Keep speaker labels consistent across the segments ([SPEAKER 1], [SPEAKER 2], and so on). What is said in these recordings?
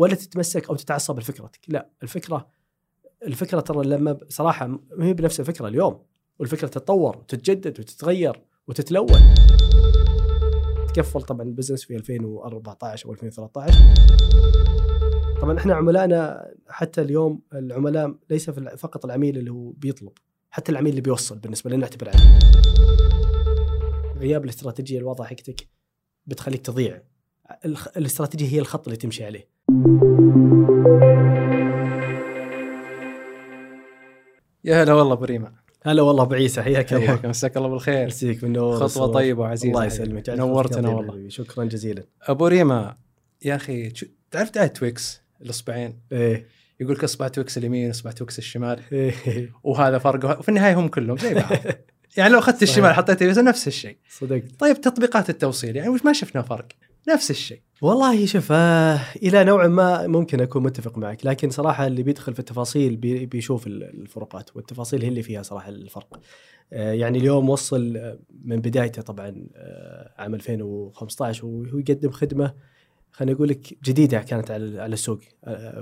[SPEAKER 1] ولا تتمسك أو تتعصب لفكرتك. لا الفكرة الفكرة ترى لما صراحة ما هي بنفس الفكرة اليوم. والفكرة تتطور وتتجدد وتتغير وتتلون. تكفل طبعا البزنس في 2014 أو 2013 طبعا إحنا عملائنا حتى اليوم العملاء ليس فقط العميل اللي هو بيطلب حتى العميل اللي بيوصل بالنسبة لنا نعتبر عميل. غياب الاستراتيجية الواضحة حقتك بتخليك تضيع. الاستراتيجية هي الخط اللي تمشي عليه.
[SPEAKER 2] يا هلا والله أبو ريما.
[SPEAKER 1] هلا والله أبو عيسى حياك الله.
[SPEAKER 2] حياك مساك الله بالخير.
[SPEAKER 1] يمسيك بالنور خطوة.
[SPEAKER 2] طيبة وعزيزة
[SPEAKER 1] الله. يسلمك.
[SPEAKER 2] نورتنا والله.
[SPEAKER 1] شكرا جزيلا.
[SPEAKER 2] أبو ريما يا أخي تعرف دعايه تويكس الاصبعين؟
[SPEAKER 1] إيه.
[SPEAKER 2] يقول لك اصبع تويكس اليمين اصبع تويكس الشمال.
[SPEAKER 1] إيه.
[SPEAKER 2] وهذا فرق. وفي النهاية هم كلهم زي بعض. يعني لو
[SPEAKER 1] أخذت.
[SPEAKER 2] الشمال حطيت نفس الشيء.
[SPEAKER 1] صدقت.
[SPEAKER 2] طيب تطبيقات التوصيل يعني وش ما شفنا فرق؟ نفس الشيء.
[SPEAKER 1] والله شوف آه إلى نوع ما ممكن أكون متفق معك لكن صراحة اللي بيدخل في التفاصيل بي بيشوف ال- الفروقات والتفاصيل هي اللي فيها صراحة الفرق. آه يعني اليوم وصل آه، من بدايته طبعا عام 2015 وهو يقدم خدمة خليني أقول لك جديدة كانت على السوق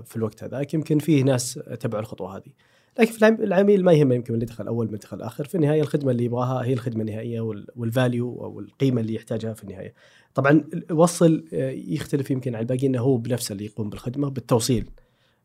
[SPEAKER 1] في الوقت هذاك يمكن فيه ناس تبعوا الخطوة هذه. لكن في العم- العميل ما يهمه يمكن اللي دخل اول من دخل اخر في النهاية الخدمة اللي يبغاها هي الخدمة النهائية وال- وال value أو القيمة اللي يحتاجها في النهاية. طبعا وصل آه، يختلف يمكن عن الباقي إنه هو بنفسه اللي يقوم بالخدمة بالتوصيل.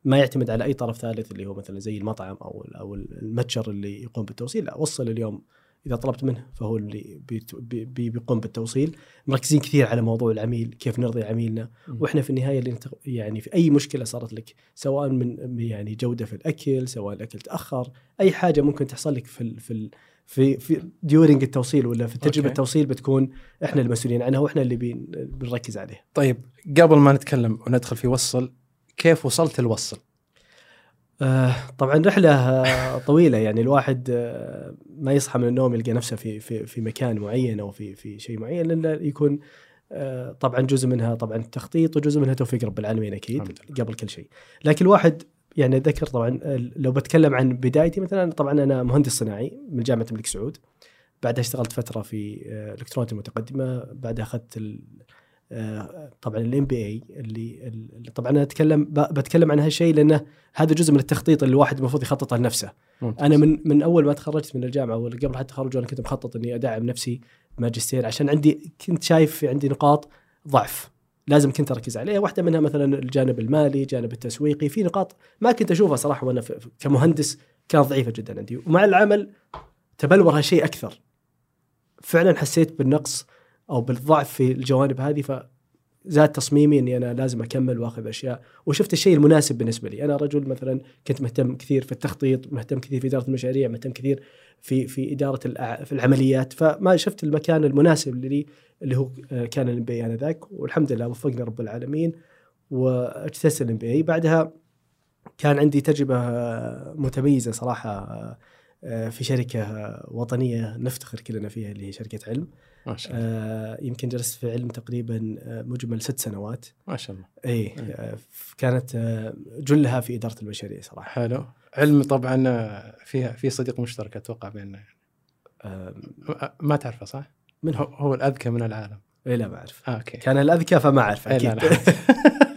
[SPEAKER 1] ما يعتمد على أي طرف ثالث اللي هو مثلا زي المطعم أو أو المتجر اللي يقوم بالتوصيل. لا وصل اليوم إذا طلبت منه فهو اللي بي- بي- بيقوم بالتوصيل مركزين كثير على موضوع العميل كيف نرضي عميلنا. وإحنا في النهاية اللي نت- يعني في أي مشكلة صارت لك سواء من يعني جودة في الأكل سواء الأكل تأخر أي حاجة ممكن تحصل لك في ال- في ال- في في during التوصيل ولا في تجربة
[SPEAKER 2] أوكي.
[SPEAKER 1] التوصيل بتكون إحنا المسؤولين عنها وإحنا اللي بين- بنركز عليه
[SPEAKER 2] طيب قبل ما نتكلم وندخل في وصل كيف وصلت الوصل
[SPEAKER 1] آه، طبعا رحلة طويلة يعني الواحد آه، ما يصحى من النوم يلقى نفسه في في في مكان معين أو في في شيء معين إلا يكون آه، طبعا جزء منها طبعا التخطيط وجزء منها توفيق رب العالمين
[SPEAKER 2] أكيد
[SPEAKER 1] قبل كل شيء. لكن الواحد يعني أتذكر طبعا آه، لو بتكلم عن بدايتي مثلا طبعا أنا مهندس صناعي من جامعة الملك سعود. بعدها اشتغلت فترة في آه، الكترونيات المتقدمة. بعدها أخذت ال- طبعا الام بي اي اللي اللي طبعا أنا أتكلم بتكلم عن هالشيء لأنه هذا جزء من التخطيط اللي الواحد المفروض يخططه لنفسه.
[SPEAKER 2] ممتاز.
[SPEAKER 1] أنا من من أول ما تخرجت من الجامعة ولا قبل حتى التخرج أنا كنت مخطط إني أدعم نفسي ماجستير عشان عندي كنت شايف في عندي نقاط ضعف. لازم كنت أركز عليها. واحدة منها مثلا الجانب المالي الجانب التسويقي في نقاط ما كنت أشوفها صراحة وأنا كمهندس كانت ضعيفة جدا عندي. ومع العمل تبلور هالشيء أكثر. فعلا حسيت بالنقص أو بالضعف في الجوانب هذه فزاد تصميمي إني أنا لازم أكمل وأخذ أشياء. وشفت الشيء المناسب بالنسبة لي. أنا رجل مثلا كنت مهتم كثير في التخطيط مهتم كثير في إدارة المشاريع مهتم كثير في في إدارة في العمليات. فما شفت المكان المناسب لي اللي هو آه، كان ال MBA آنذاك. والحمد لله وفقنا رب العالمين واجتزت ال MBA بعدها كان عندي تجربة آه، متميزة صراحة آه، في شركة وطنية نفتخر كلنا فيها اللي هي شركة علم.
[SPEAKER 2] ما شاء الله.
[SPEAKER 1] آه، يمكن جلست في علم تقريبا آه، مجمل ست سنوات.
[SPEAKER 2] ما شاء الله.
[SPEAKER 1] اي آه، كانت آه، جلها في إدارة المشاريع صراحة.
[SPEAKER 2] حلو. علم طبعا آه، فيها في صديق مشترك أتوقع بيننا
[SPEAKER 1] آه،
[SPEAKER 2] ما تعرفه صح؟
[SPEAKER 1] من
[SPEAKER 2] هو,
[SPEAKER 1] هو؟
[SPEAKER 2] الأذكى من العالم.
[SPEAKER 1] إيه لا ما أعرف.
[SPEAKER 2] آه أوكي.
[SPEAKER 1] كان الأذكى فما أعرف
[SPEAKER 2] إيه،
[SPEAKER 1] أكيد.
[SPEAKER 2] لا لا.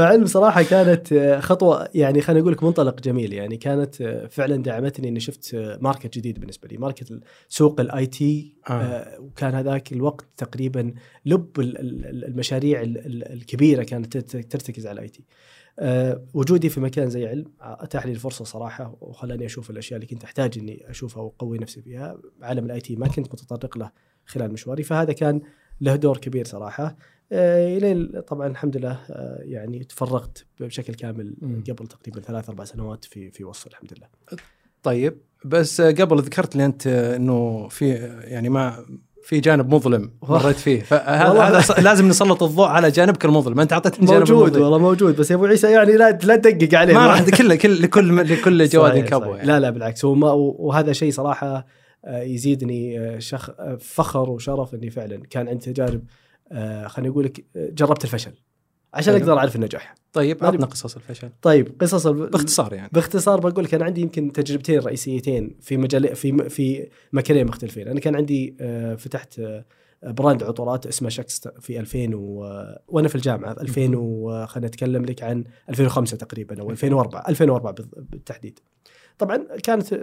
[SPEAKER 1] فعلم صراحة كانت آه، خطوة يعني خليني أقول لك منطلق جميل. يعني كانت آه، فعلا دعمتني إني شفت آه، market جديد بالنسبة لي. market سوق ال IT
[SPEAKER 2] آه.
[SPEAKER 1] وكان هذاك الوقت تقريبا لب ال- ال- المشاريع ال- ال- الكبيرة كانت ترتكز على ال IT. وجودي في مكان زي علم اتاح لي الفرصة صراحة وخلاني أشوف الأشياء اللي كنت أحتاج إني أشوفها وأقوي نفسي فيها. عالم ال IT ما كنت متطرق له خلال مشواري فهذا كان له دور كبير صراحة. الين طبعا الحمد لله آه، يعني تفرغت بشكل كامل. قبل تقريبا ثلاث أربع سنوات في في وصل الحمد لله
[SPEAKER 2] طيب بس قبل ذكرت لي أنت إنه في يعني ما في جانب مظلم مريت فيه فهذا هذا لازم نسلط الضوء على جانبك المظلم أنت أعطيتني جانب
[SPEAKER 1] موجود
[SPEAKER 2] المظلم.
[SPEAKER 1] والله موجود بس يا أبو عيسى يعني لا لا تدقق عليه
[SPEAKER 2] ما راح كل كل لكل لكل جواد
[SPEAKER 1] صحيح.
[SPEAKER 2] يعني.
[SPEAKER 1] لا لا بالعكس هو وهذا شيء صراحة آه، يزيدني آه، شخ آه، فخر وشرف إني فعلا كان عندي تجارب آه، خليني أقول لك آه، جربت الفشل عشان. أقدر أعرف النجاح.
[SPEAKER 2] طيب عطنا قصص الفشل
[SPEAKER 1] طيب قصص ال-
[SPEAKER 2] باختصار يعني
[SPEAKER 1] باختصار بقول لك أنا عندي يمكن تجربتين رئيسيتين في مجال في في مكانين مختلفين، أنا كان عندي آه، فتحت آه، brand عطورات اسمه شكس في 2000 و... وأنا في الجامعة 2000 و... خلينا نتكلم لك عن 2005 تقريبا أو 2004 2004 بال- بالتحديد. طبعا كانت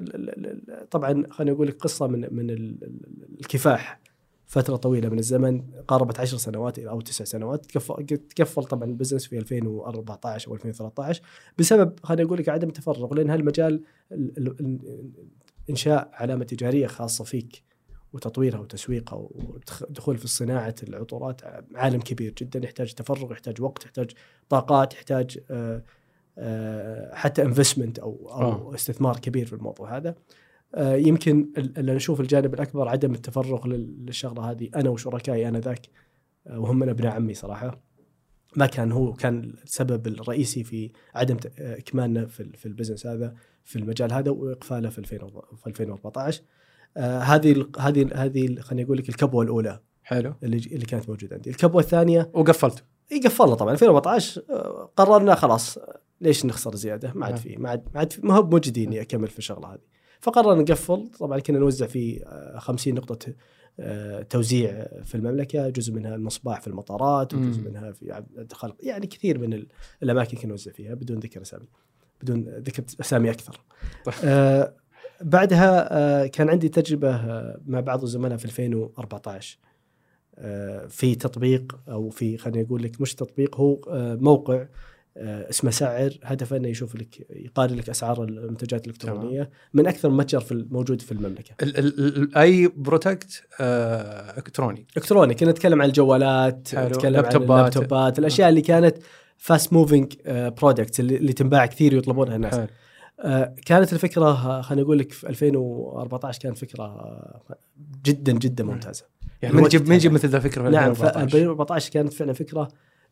[SPEAKER 1] طبعا خليني أقول لك قصة من من ال- ال- الكفاح فترة طويلة من الزمن قاربت 10 سنوات أو 9 سنوات. تكفل, تكفل طبعا ال business في 2014 أو 2013 بسبب خليني أقول لك عدم التفرغ لأن هالمجال ال- ال- ال- إنشاء علامة تجارية خاصة فيك وتطويرها وتسويقها ودخول في صناعة العطورات عالم كبير جدا. يحتاج تفرغ يحتاج وقت يحتاج طاقات يحتاج آه، آه، حتى investment أو أو
[SPEAKER 2] آه.
[SPEAKER 1] استثمار كبير في الموضوع هذا. يمكن ال- اللي نشوف الجانب الأكبر عدم التفرغ لل- للشغلة هذه. أنا وشركائي آنذاك آه، وهم من ابناء عمي صراحة. ما كان هو كان السبب الرئيسي في عدم آه، إكمالنا في في ال business هذا في المجال هذا وإقفاله في 2000 و- في 2014 آه، هذه هذه هذه خليني أقول لك الكبوة الأولى
[SPEAKER 2] حلو.
[SPEAKER 1] اللي اللي كانت موجودة عندي. الكبوة الثانية
[SPEAKER 2] وقفلت.
[SPEAKER 1] إي قفلنا طبعا. 2014 آه، قررنا خلاص آه، ليش نخسر زيادة؟ ما عاد
[SPEAKER 2] نعم.
[SPEAKER 1] في ما عاد ما عاد ما هو موجودين اني اكمل في الشغلة هذه. فقررنا نقفل طبعا كنا نوزع في آه، 50 نقطة آه، توزيع في المملكة جزء منها المصباح في المطارات وجزء. منها في عبد الخلق يعني كثير من ال- الأماكن كنا نوزع فيها بدون ذكر أسامي بدون ذكر أسامي أكثر
[SPEAKER 2] طيب.
[SPEAKER 1] آه، بعدها آه، كان عندي تجربة آه، مع بعض الزملاء في 2014 آه، في تطبيق أو في خليني أقول لك مش تطبيق هو آه، موقع آه، اسمه سعر هدفه إنه يشوف لك يقارن لك أسعار المنتجات الإلكترونية من أكثر متجر في الموجود في المملكة.
[SPEAKER 2] ال- ال- ال- أي بروتكت آه إلكتروني
[SPEAKER 1] إلكتروني كنا نتكلم عن الجوالات. نتكلم. عن اللابتوبات الأشياء اللي كانت fast moving products اللي, تنباع كثير ويطلبونها الناس.
[SPEAKER 2] حلو.
[SPEAKER 1] آه، كانت الفكرة آه، خليني أقول لك في 2014 كانت فكرة آه، جدا جدا ممتازة.
[SPEAKER 2] يعني من يجيب من يجيب. مثل ذا الفكرة في
[SPEAKER 1] نعم ف
[SPEAKER 2] 2014
[SPEAKER 1] 2014 كانت فعلا فكرة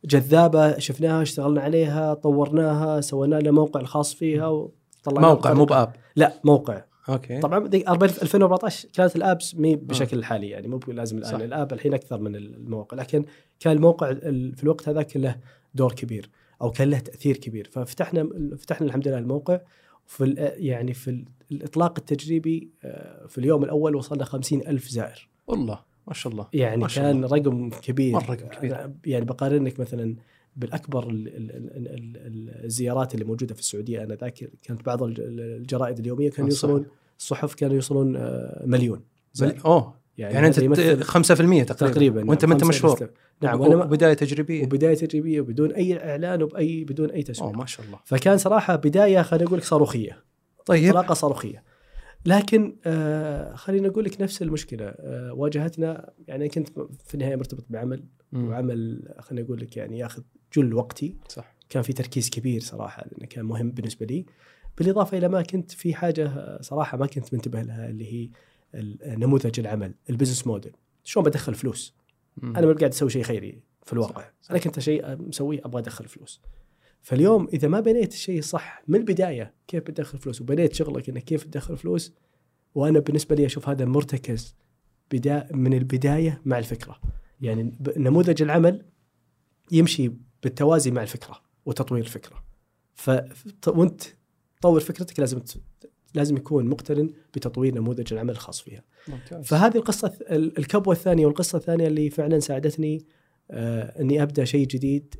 [SPEAKER 1] جذابة شفناها اشتغلنا عليها طورناها سوينا لها موقع الخاص فيها وطلعنا
[SPEAKER 2] موقع مو ب app.
[SPEAKER 1] لا موقع.
[SPEAKER 2] أوكي.
[SPEAKER 1] طبعا دي 2014 كانت ال apps مي بالشكل الحالي يعني مو لازم الآن
[SPEAKER 2] صح.
[SPEAKER 1] ال app الحين أكثر من المواقع لكن كان الموقع ال- في الوقت هذاك له دور كبير أو كان له تأثير كبير. ففتحنا فتحنا الحمد لله الموقع. في يعني في ال- الإطلاق التجريبي آه، في اليوم الأول وصلنا 50 ألف زائر.
[SPEAKER 2] والله. ما شاء الله.
[SPEAKER 1] يعني
[SPEAKER 2] ما شاء
[SPEAKER 1] كان
[SPEAKER 2] الله.
[SPEAKER 1] رقم كبير.
[SPEAKER 2] مرة رقم كبير.
[SPEAKER 1] يعني بقارنك مثلا بالأكبر ال- ال- ال- ال- الزيارات اللي موجودة في السعودية. أنا ذاك كانت بعض الج- الجرائد اليومية كانوا
[SPEAKER 2] آه،
[SPEAKER 1] يوصلون الصحف كانوا يوصلون آه، مليون.
[SPEAKER 2] بل... أوه. يعني, أنت
[SPEAKER 1] هذا يمثل
[SPEAKER 2] 5% تقريبا.
[SPEAKER 1] تقريبا
[SPEAKER 2] وأنت ما انت مشهور.
[SPEAKER 1] نعم وأنا
[SPEAKER 2] بدايه تجريبية.
[SPEAKER 1] وبداية تجريبية بدون أي إعلان وبأي بدون
[SPEAKER 2] أي
[SPEAKER 1] تسويق.
[SPEAKER 2] ما شاء الله.
[SPEAKER 1] فكان صراحة بداية خليني أقول لك صاروخية.
[SPEAKER 2] طيب.
[SPEAKER 1] انطلاقه صاروخية. لكن آه خليني أقول لك نفس المشكلة. آه واجهتنا يعني كنت في النهاية مرتبط بعمل
[SPEAKER 2] مم.
[SPEAKER 1] وعمل خليني أقول لك يعني ياخذ جل وقتي.
[SPEAKER 2] صح.
[SPEAKER 1] كان في تركيز كبير صراحة لأنه كان مهم بالنسبة لي. بالإضافة إلى ما كنت في حاجة آه، صراحة ما كنت منتبه لها اللي هي نموذج العمل ال business model. شلون بدخل فلوس؟
[SPEAKER 2] مم.
[SPEAKER 1] أنا ما قاعد أسوي شيء خيري في الواقع.
[SPEAKER 2] صح، صح.
[SPEAKER 1] أنا كنت شيء مسويه أبغى أدخل فلوس. فاليوم إذا ما بنيت الشيء صح من البداية كيف بتدخل فلوس؟ وبنيت شغلك إنك كيف تدخل فلوس؟ وأنا بالنسبة لي أشوف هذا مرتكز بدا من البداية مع الفكرة. يعني نموذج العمل يمشي بالتوازي مع الفكرة وتطوير الفكرة. ف وأنت تطور فكرتك لازم ت- لازم يكون مقترن بتطوير نموذج العمل الخاص فيها.
[SPEAKER 2] ممتاز.
[SPEAKER 1] فهذه القصة الكبوة الثانية والقصة الثانية اللي فعلا ساعدتني آه إني أبدأ شيء جديد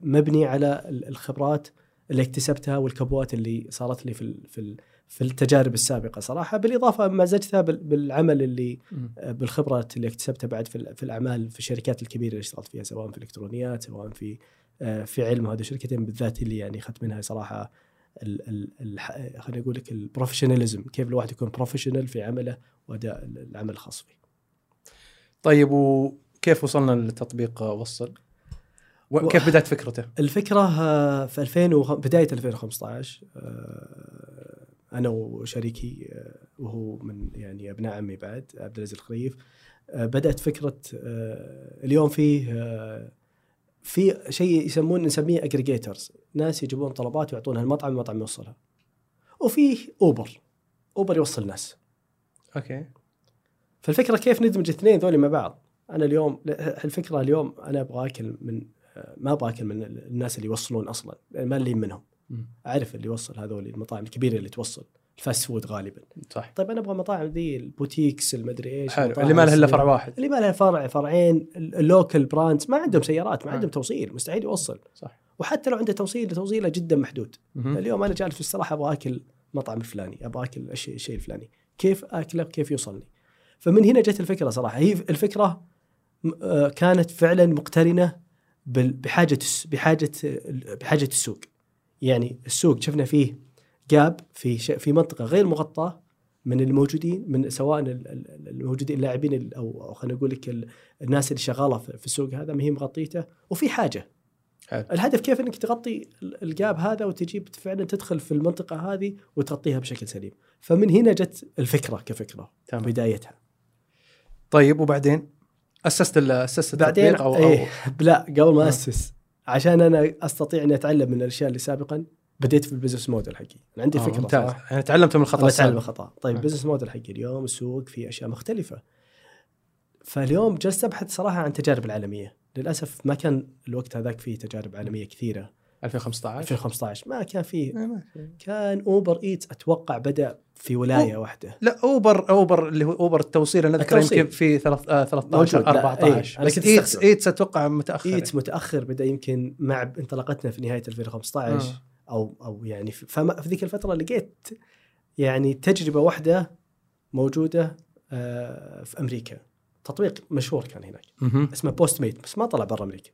[SPEAKER 1] مبني على ال- الخبرات اللي اكتسبتها والكبوات اللي صارت لي في في في التجارب السابقة صراحة بالإضافة مزجتها بال- بالعمل اللي
[SPEAKER 2] مم.
[SPEAKER 1] بالخبرات اللي اكتسبتها بعد في, ال- في الأعمال في الشركات الكبيرة اللي اشتغلت فيها سواء في الإلكترونيات سواء في آه، في علم هذه الشركتين بالذات اللي يعني أخذت منها صراحة خليني أقول لك ال professionalism كيف الواحد يكون professional في عمله وأداء العمل الخاص فيه.
[SPEAKER 2] طيب وكيف وصلنا لتطبيق وصل؟ وكيف بدأت فكرته؟
[SPEAKER 1] الفكرة آه، في 2000 وخ- بداية 2015 آه، أنا وشريكي آه، وهو من يعني أبناء عمي بعد عبد العزيز الخريف بدأت فكرة اليوم فيه في شيء يسمون نسميه aggregators ناس يجيبون طلبات ويعطونها المطعم المطعم يوصلها. وفيه اوبر اوبر يوصل ناس.
[SPEAKER 2] okay.
[SPEAKER 1] فالفكرة كيف ندمج الاثنين ذولي مع بعض؟ أنا اليوم الفكرة اليوم أنا أبغى أكل من ما أبغى اكل من الناس اللي يوصلون أصلا لأن ما اللي منهم.
[SPEAKER 2] مم.
[SPEAKER 1] أعرف اللي يوصل هذول المطاعم الكبيرة اللي توصل ال fast food غالبا.
[SPEAKER 2] صح.
[SPEAKER 1] طيب أنا أبغى مطاعم ذي ال boutiques المدري إيش
[SPEAKER 2] حلو. اللي ما لها إلا فرع. واحد.
[SPEAKER 1] اللي ما لها فرع فرعين ال local brands ما عندهم سيارات ما. عندهم توصيل مستحيل يوصل.
[SPEAKER 2] صح.
[SPEAKER 1] وحتى لو عنده توصيل توصيله جدا محدود.
[SPEAKER 2] مهم.
[SPEAKER 1] اليوم أنا جالس في الاستراحه أبغى أكل مطعم الفلاني أبغى أكل الشيء الشيء الفلاني. كيف أكله؟ كيف يوصلني؟ فمن هنا جت الفكرة صراحة. هي الفكرة آه، كانت فعلا مقترنة بحاجة بحاجة بحاجة السوق. يعني السوق شفنا فيه جاب في في منطقة غير مغطاة من الموجودين من سواء ال- ال- الموجودين اللاعبين ال- أو خلينا نقول لك ال- الناس اللي شغالة في السوق هذا ما هي مغطيته. وفي حاجة
[SPEAKER 2] حلو.
[SPEAKER 1] الهدف كيف إنك تغطي ال- الجاب هذا وتجيب فعلا تدخل في المنطقة هذه وتغطيها بشكل سليم. فمن هنا جت الفكرة كفكرة
[SPEAKER 2] تمام.
[SPEAKER 1] بدايتها.
[SPEAKER 2] طيب وبعدين؟ أسست أسست
[SPEAKER 1] بعدين
[SPEAKER 2] أو,
[SPEAKER 1] إيه
[SPEAKER 2] أو
[SPEAKER 1] لا قبل ما
[SPEAKER 2] آه.
[SPEAKER 1] أسس. عشان أنا أستطيع إني أتعلم من الأشياء اللي سابقا بديت في ال business model حقي أنا عندي
[SPEAKER 2] آه،
[SPEAKER 1] فكرة
[SPEAKER 2] ممتاز. يعني تعلمت من
[SPEAKER 1] الخطأ.
[SPEAKER 2] أتعلم.
[SPEAKER 1] الخطأ. طيب.
[SPEAKER 2] ال
[SPEAKER 1] business model حقي اليوم السوق فيه أشياء مختلفة. فاليوم جلست أبحث صراحة عن تجارب العالميه للأسف ما كان الوقت هذاك فيه تجارب عالمية كثيرة.
[SPEAKER 2] 2015
[SPEAKER 1] 2015 ما كان فيه. كان أوبر ايتس أتوقع بدأ في ولاية واحدة
[SPEAKER 2] لا اوبر أوبر اللي هو أوبر التوصيل أنا اذكر. يمكن في ثلاث- آه، 13
[SPEAKER 1] موجود. لا،
[SPEAKER 2] 14
[SPEAKER 1] إيه، أنا
[SPEAKER 2] بس
[SPEAKER 1] كنت
[SPEAKER 2] ايتس. ايتس أتوقع متأخر
[SPEAKER 1] ايتس متأخر بدأ يمكن مع انطلاقتنا في نهاية 2015
[SPEAKER 2] آه.
[SPEAKER 1] أو أو يعني في- فما في ذيك الفترة لقيت يعني تجربة واحدة موجودة آه، في أمريكا تطبيق مشهور كان هناك. اسمه Postmates بس ما طلع برا أمريكا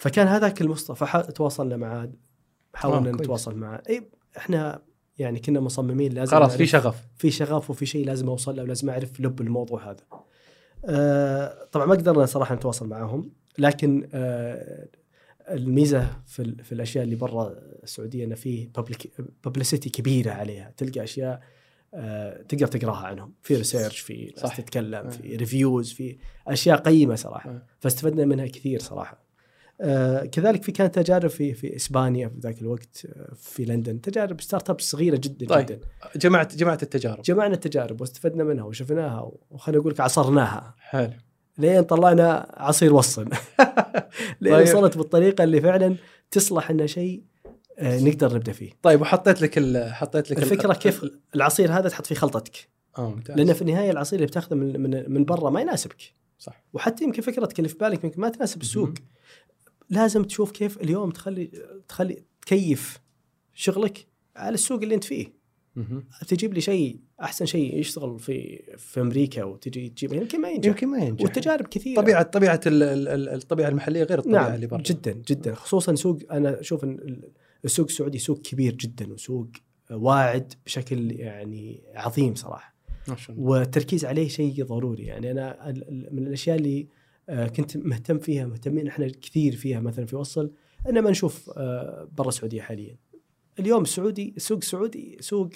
[SPEAKER 1] فكان هذاك المصطفى تواصلنا معاه حاولنا
[SPEAKER 2] آه،.
[SPEAKER 1] نتواصل معاه إي إحنا يعني كنا مصممين لازم
[SPEAKER 2] خلاص في شغف
[SPEAKER 1] في شغف وفي شيء لازم أوصل له ولازم أعرف لب الموضوع هذا. آه طبعا ما قدرنا صراحة نتواصل معاهم لكن آه الميزة في, في الأشياء اللي برا السعودية انه في publicity كبيرة عليها تلقى أشياء آه تقدر تقراها عنهم في research في ناس. تتكلم
[SPEAKER 2] آه.
[SPEAKER 1] في reviews في أشياء قيمة صراحة
[SPEAKER 2] آه.
[SPEAKER 1] فاستفدنا منها كثير صراحة آه كذلك في كانت تجارب في في إسبانيا في ذاك الوقت آه، في لندن. تجارب startup صغيرة جدا
[SPEAKER 2] طيب.
[SPEAKER 1] جدا.
[SPEAKER 2] جمعت جمعت التجارب.
[SPEAKER 1] جمعنا التجارب واستفدنا منها وشفناها وخلينا أقول لك عصرناها.
[SPEAKER 2] حلو.
[SPEAKER 1] لين طلعنا عصير وصل. لين
[SPEAKER 2] طيب.
[SPEAKER 1] وصلت بالطريقة اللي فعلا تصلح انها شيء آه، نقدر نبدأ فيه.
[SPEAKER 2] طيب وحطيت لك حطيت لك ال-
[SPEAKER 1] الفكرة كيف العصير هذا تحط فيه خلطتك.
[SPEAKER 2] آه ممتاز.
[SPEAKER 1] لأن في النهاية العصير اللي بتاخذه من من, من برا ما يناسبك.
[SPEAKER 2] صح.
[SPEAKER 1] وحتى يمكن فكرتك اللي في بالك يمكن ما تناسب السوق. لازم تشوف كيف اليوم تخلي تخلي تكيف شغلك على السوق اللي انت فيه. تجيب لي شيء أحسن شيء يشتغل في في أمريكا وتجي تجيب يمكن ما ينجح.
[SPEAKER 2] يمكن ما ينجح.
[SPEAKER 1] والتجارب كثيرة.
[SPEAKER 2] طبيعة طبيعة ال- ال- ال- الطبيعة المحلية غير الطبيعة
[SPEAKER 1] نعم
[SPEAKER 2] اللي برا.
[SPEAKER 1] جدا جدا. خصوصا سوق أنا أشوف السوق السعودي سوق كبير جدا وسوق واعد بشكل يعني عظيم صراحة.
[SPEAKER 2] ما شاء الله.
[SPEAKER 1] والتركيز عليه شيء ضروري. يعني أنا من الأشياء اللي كنت مهتم فيها مهتمين إحنا كثير فيها مثلا في وصل ان ما نشوف آه، برا السعودية حاليا. اليوم السعودي السوق السعودي سوق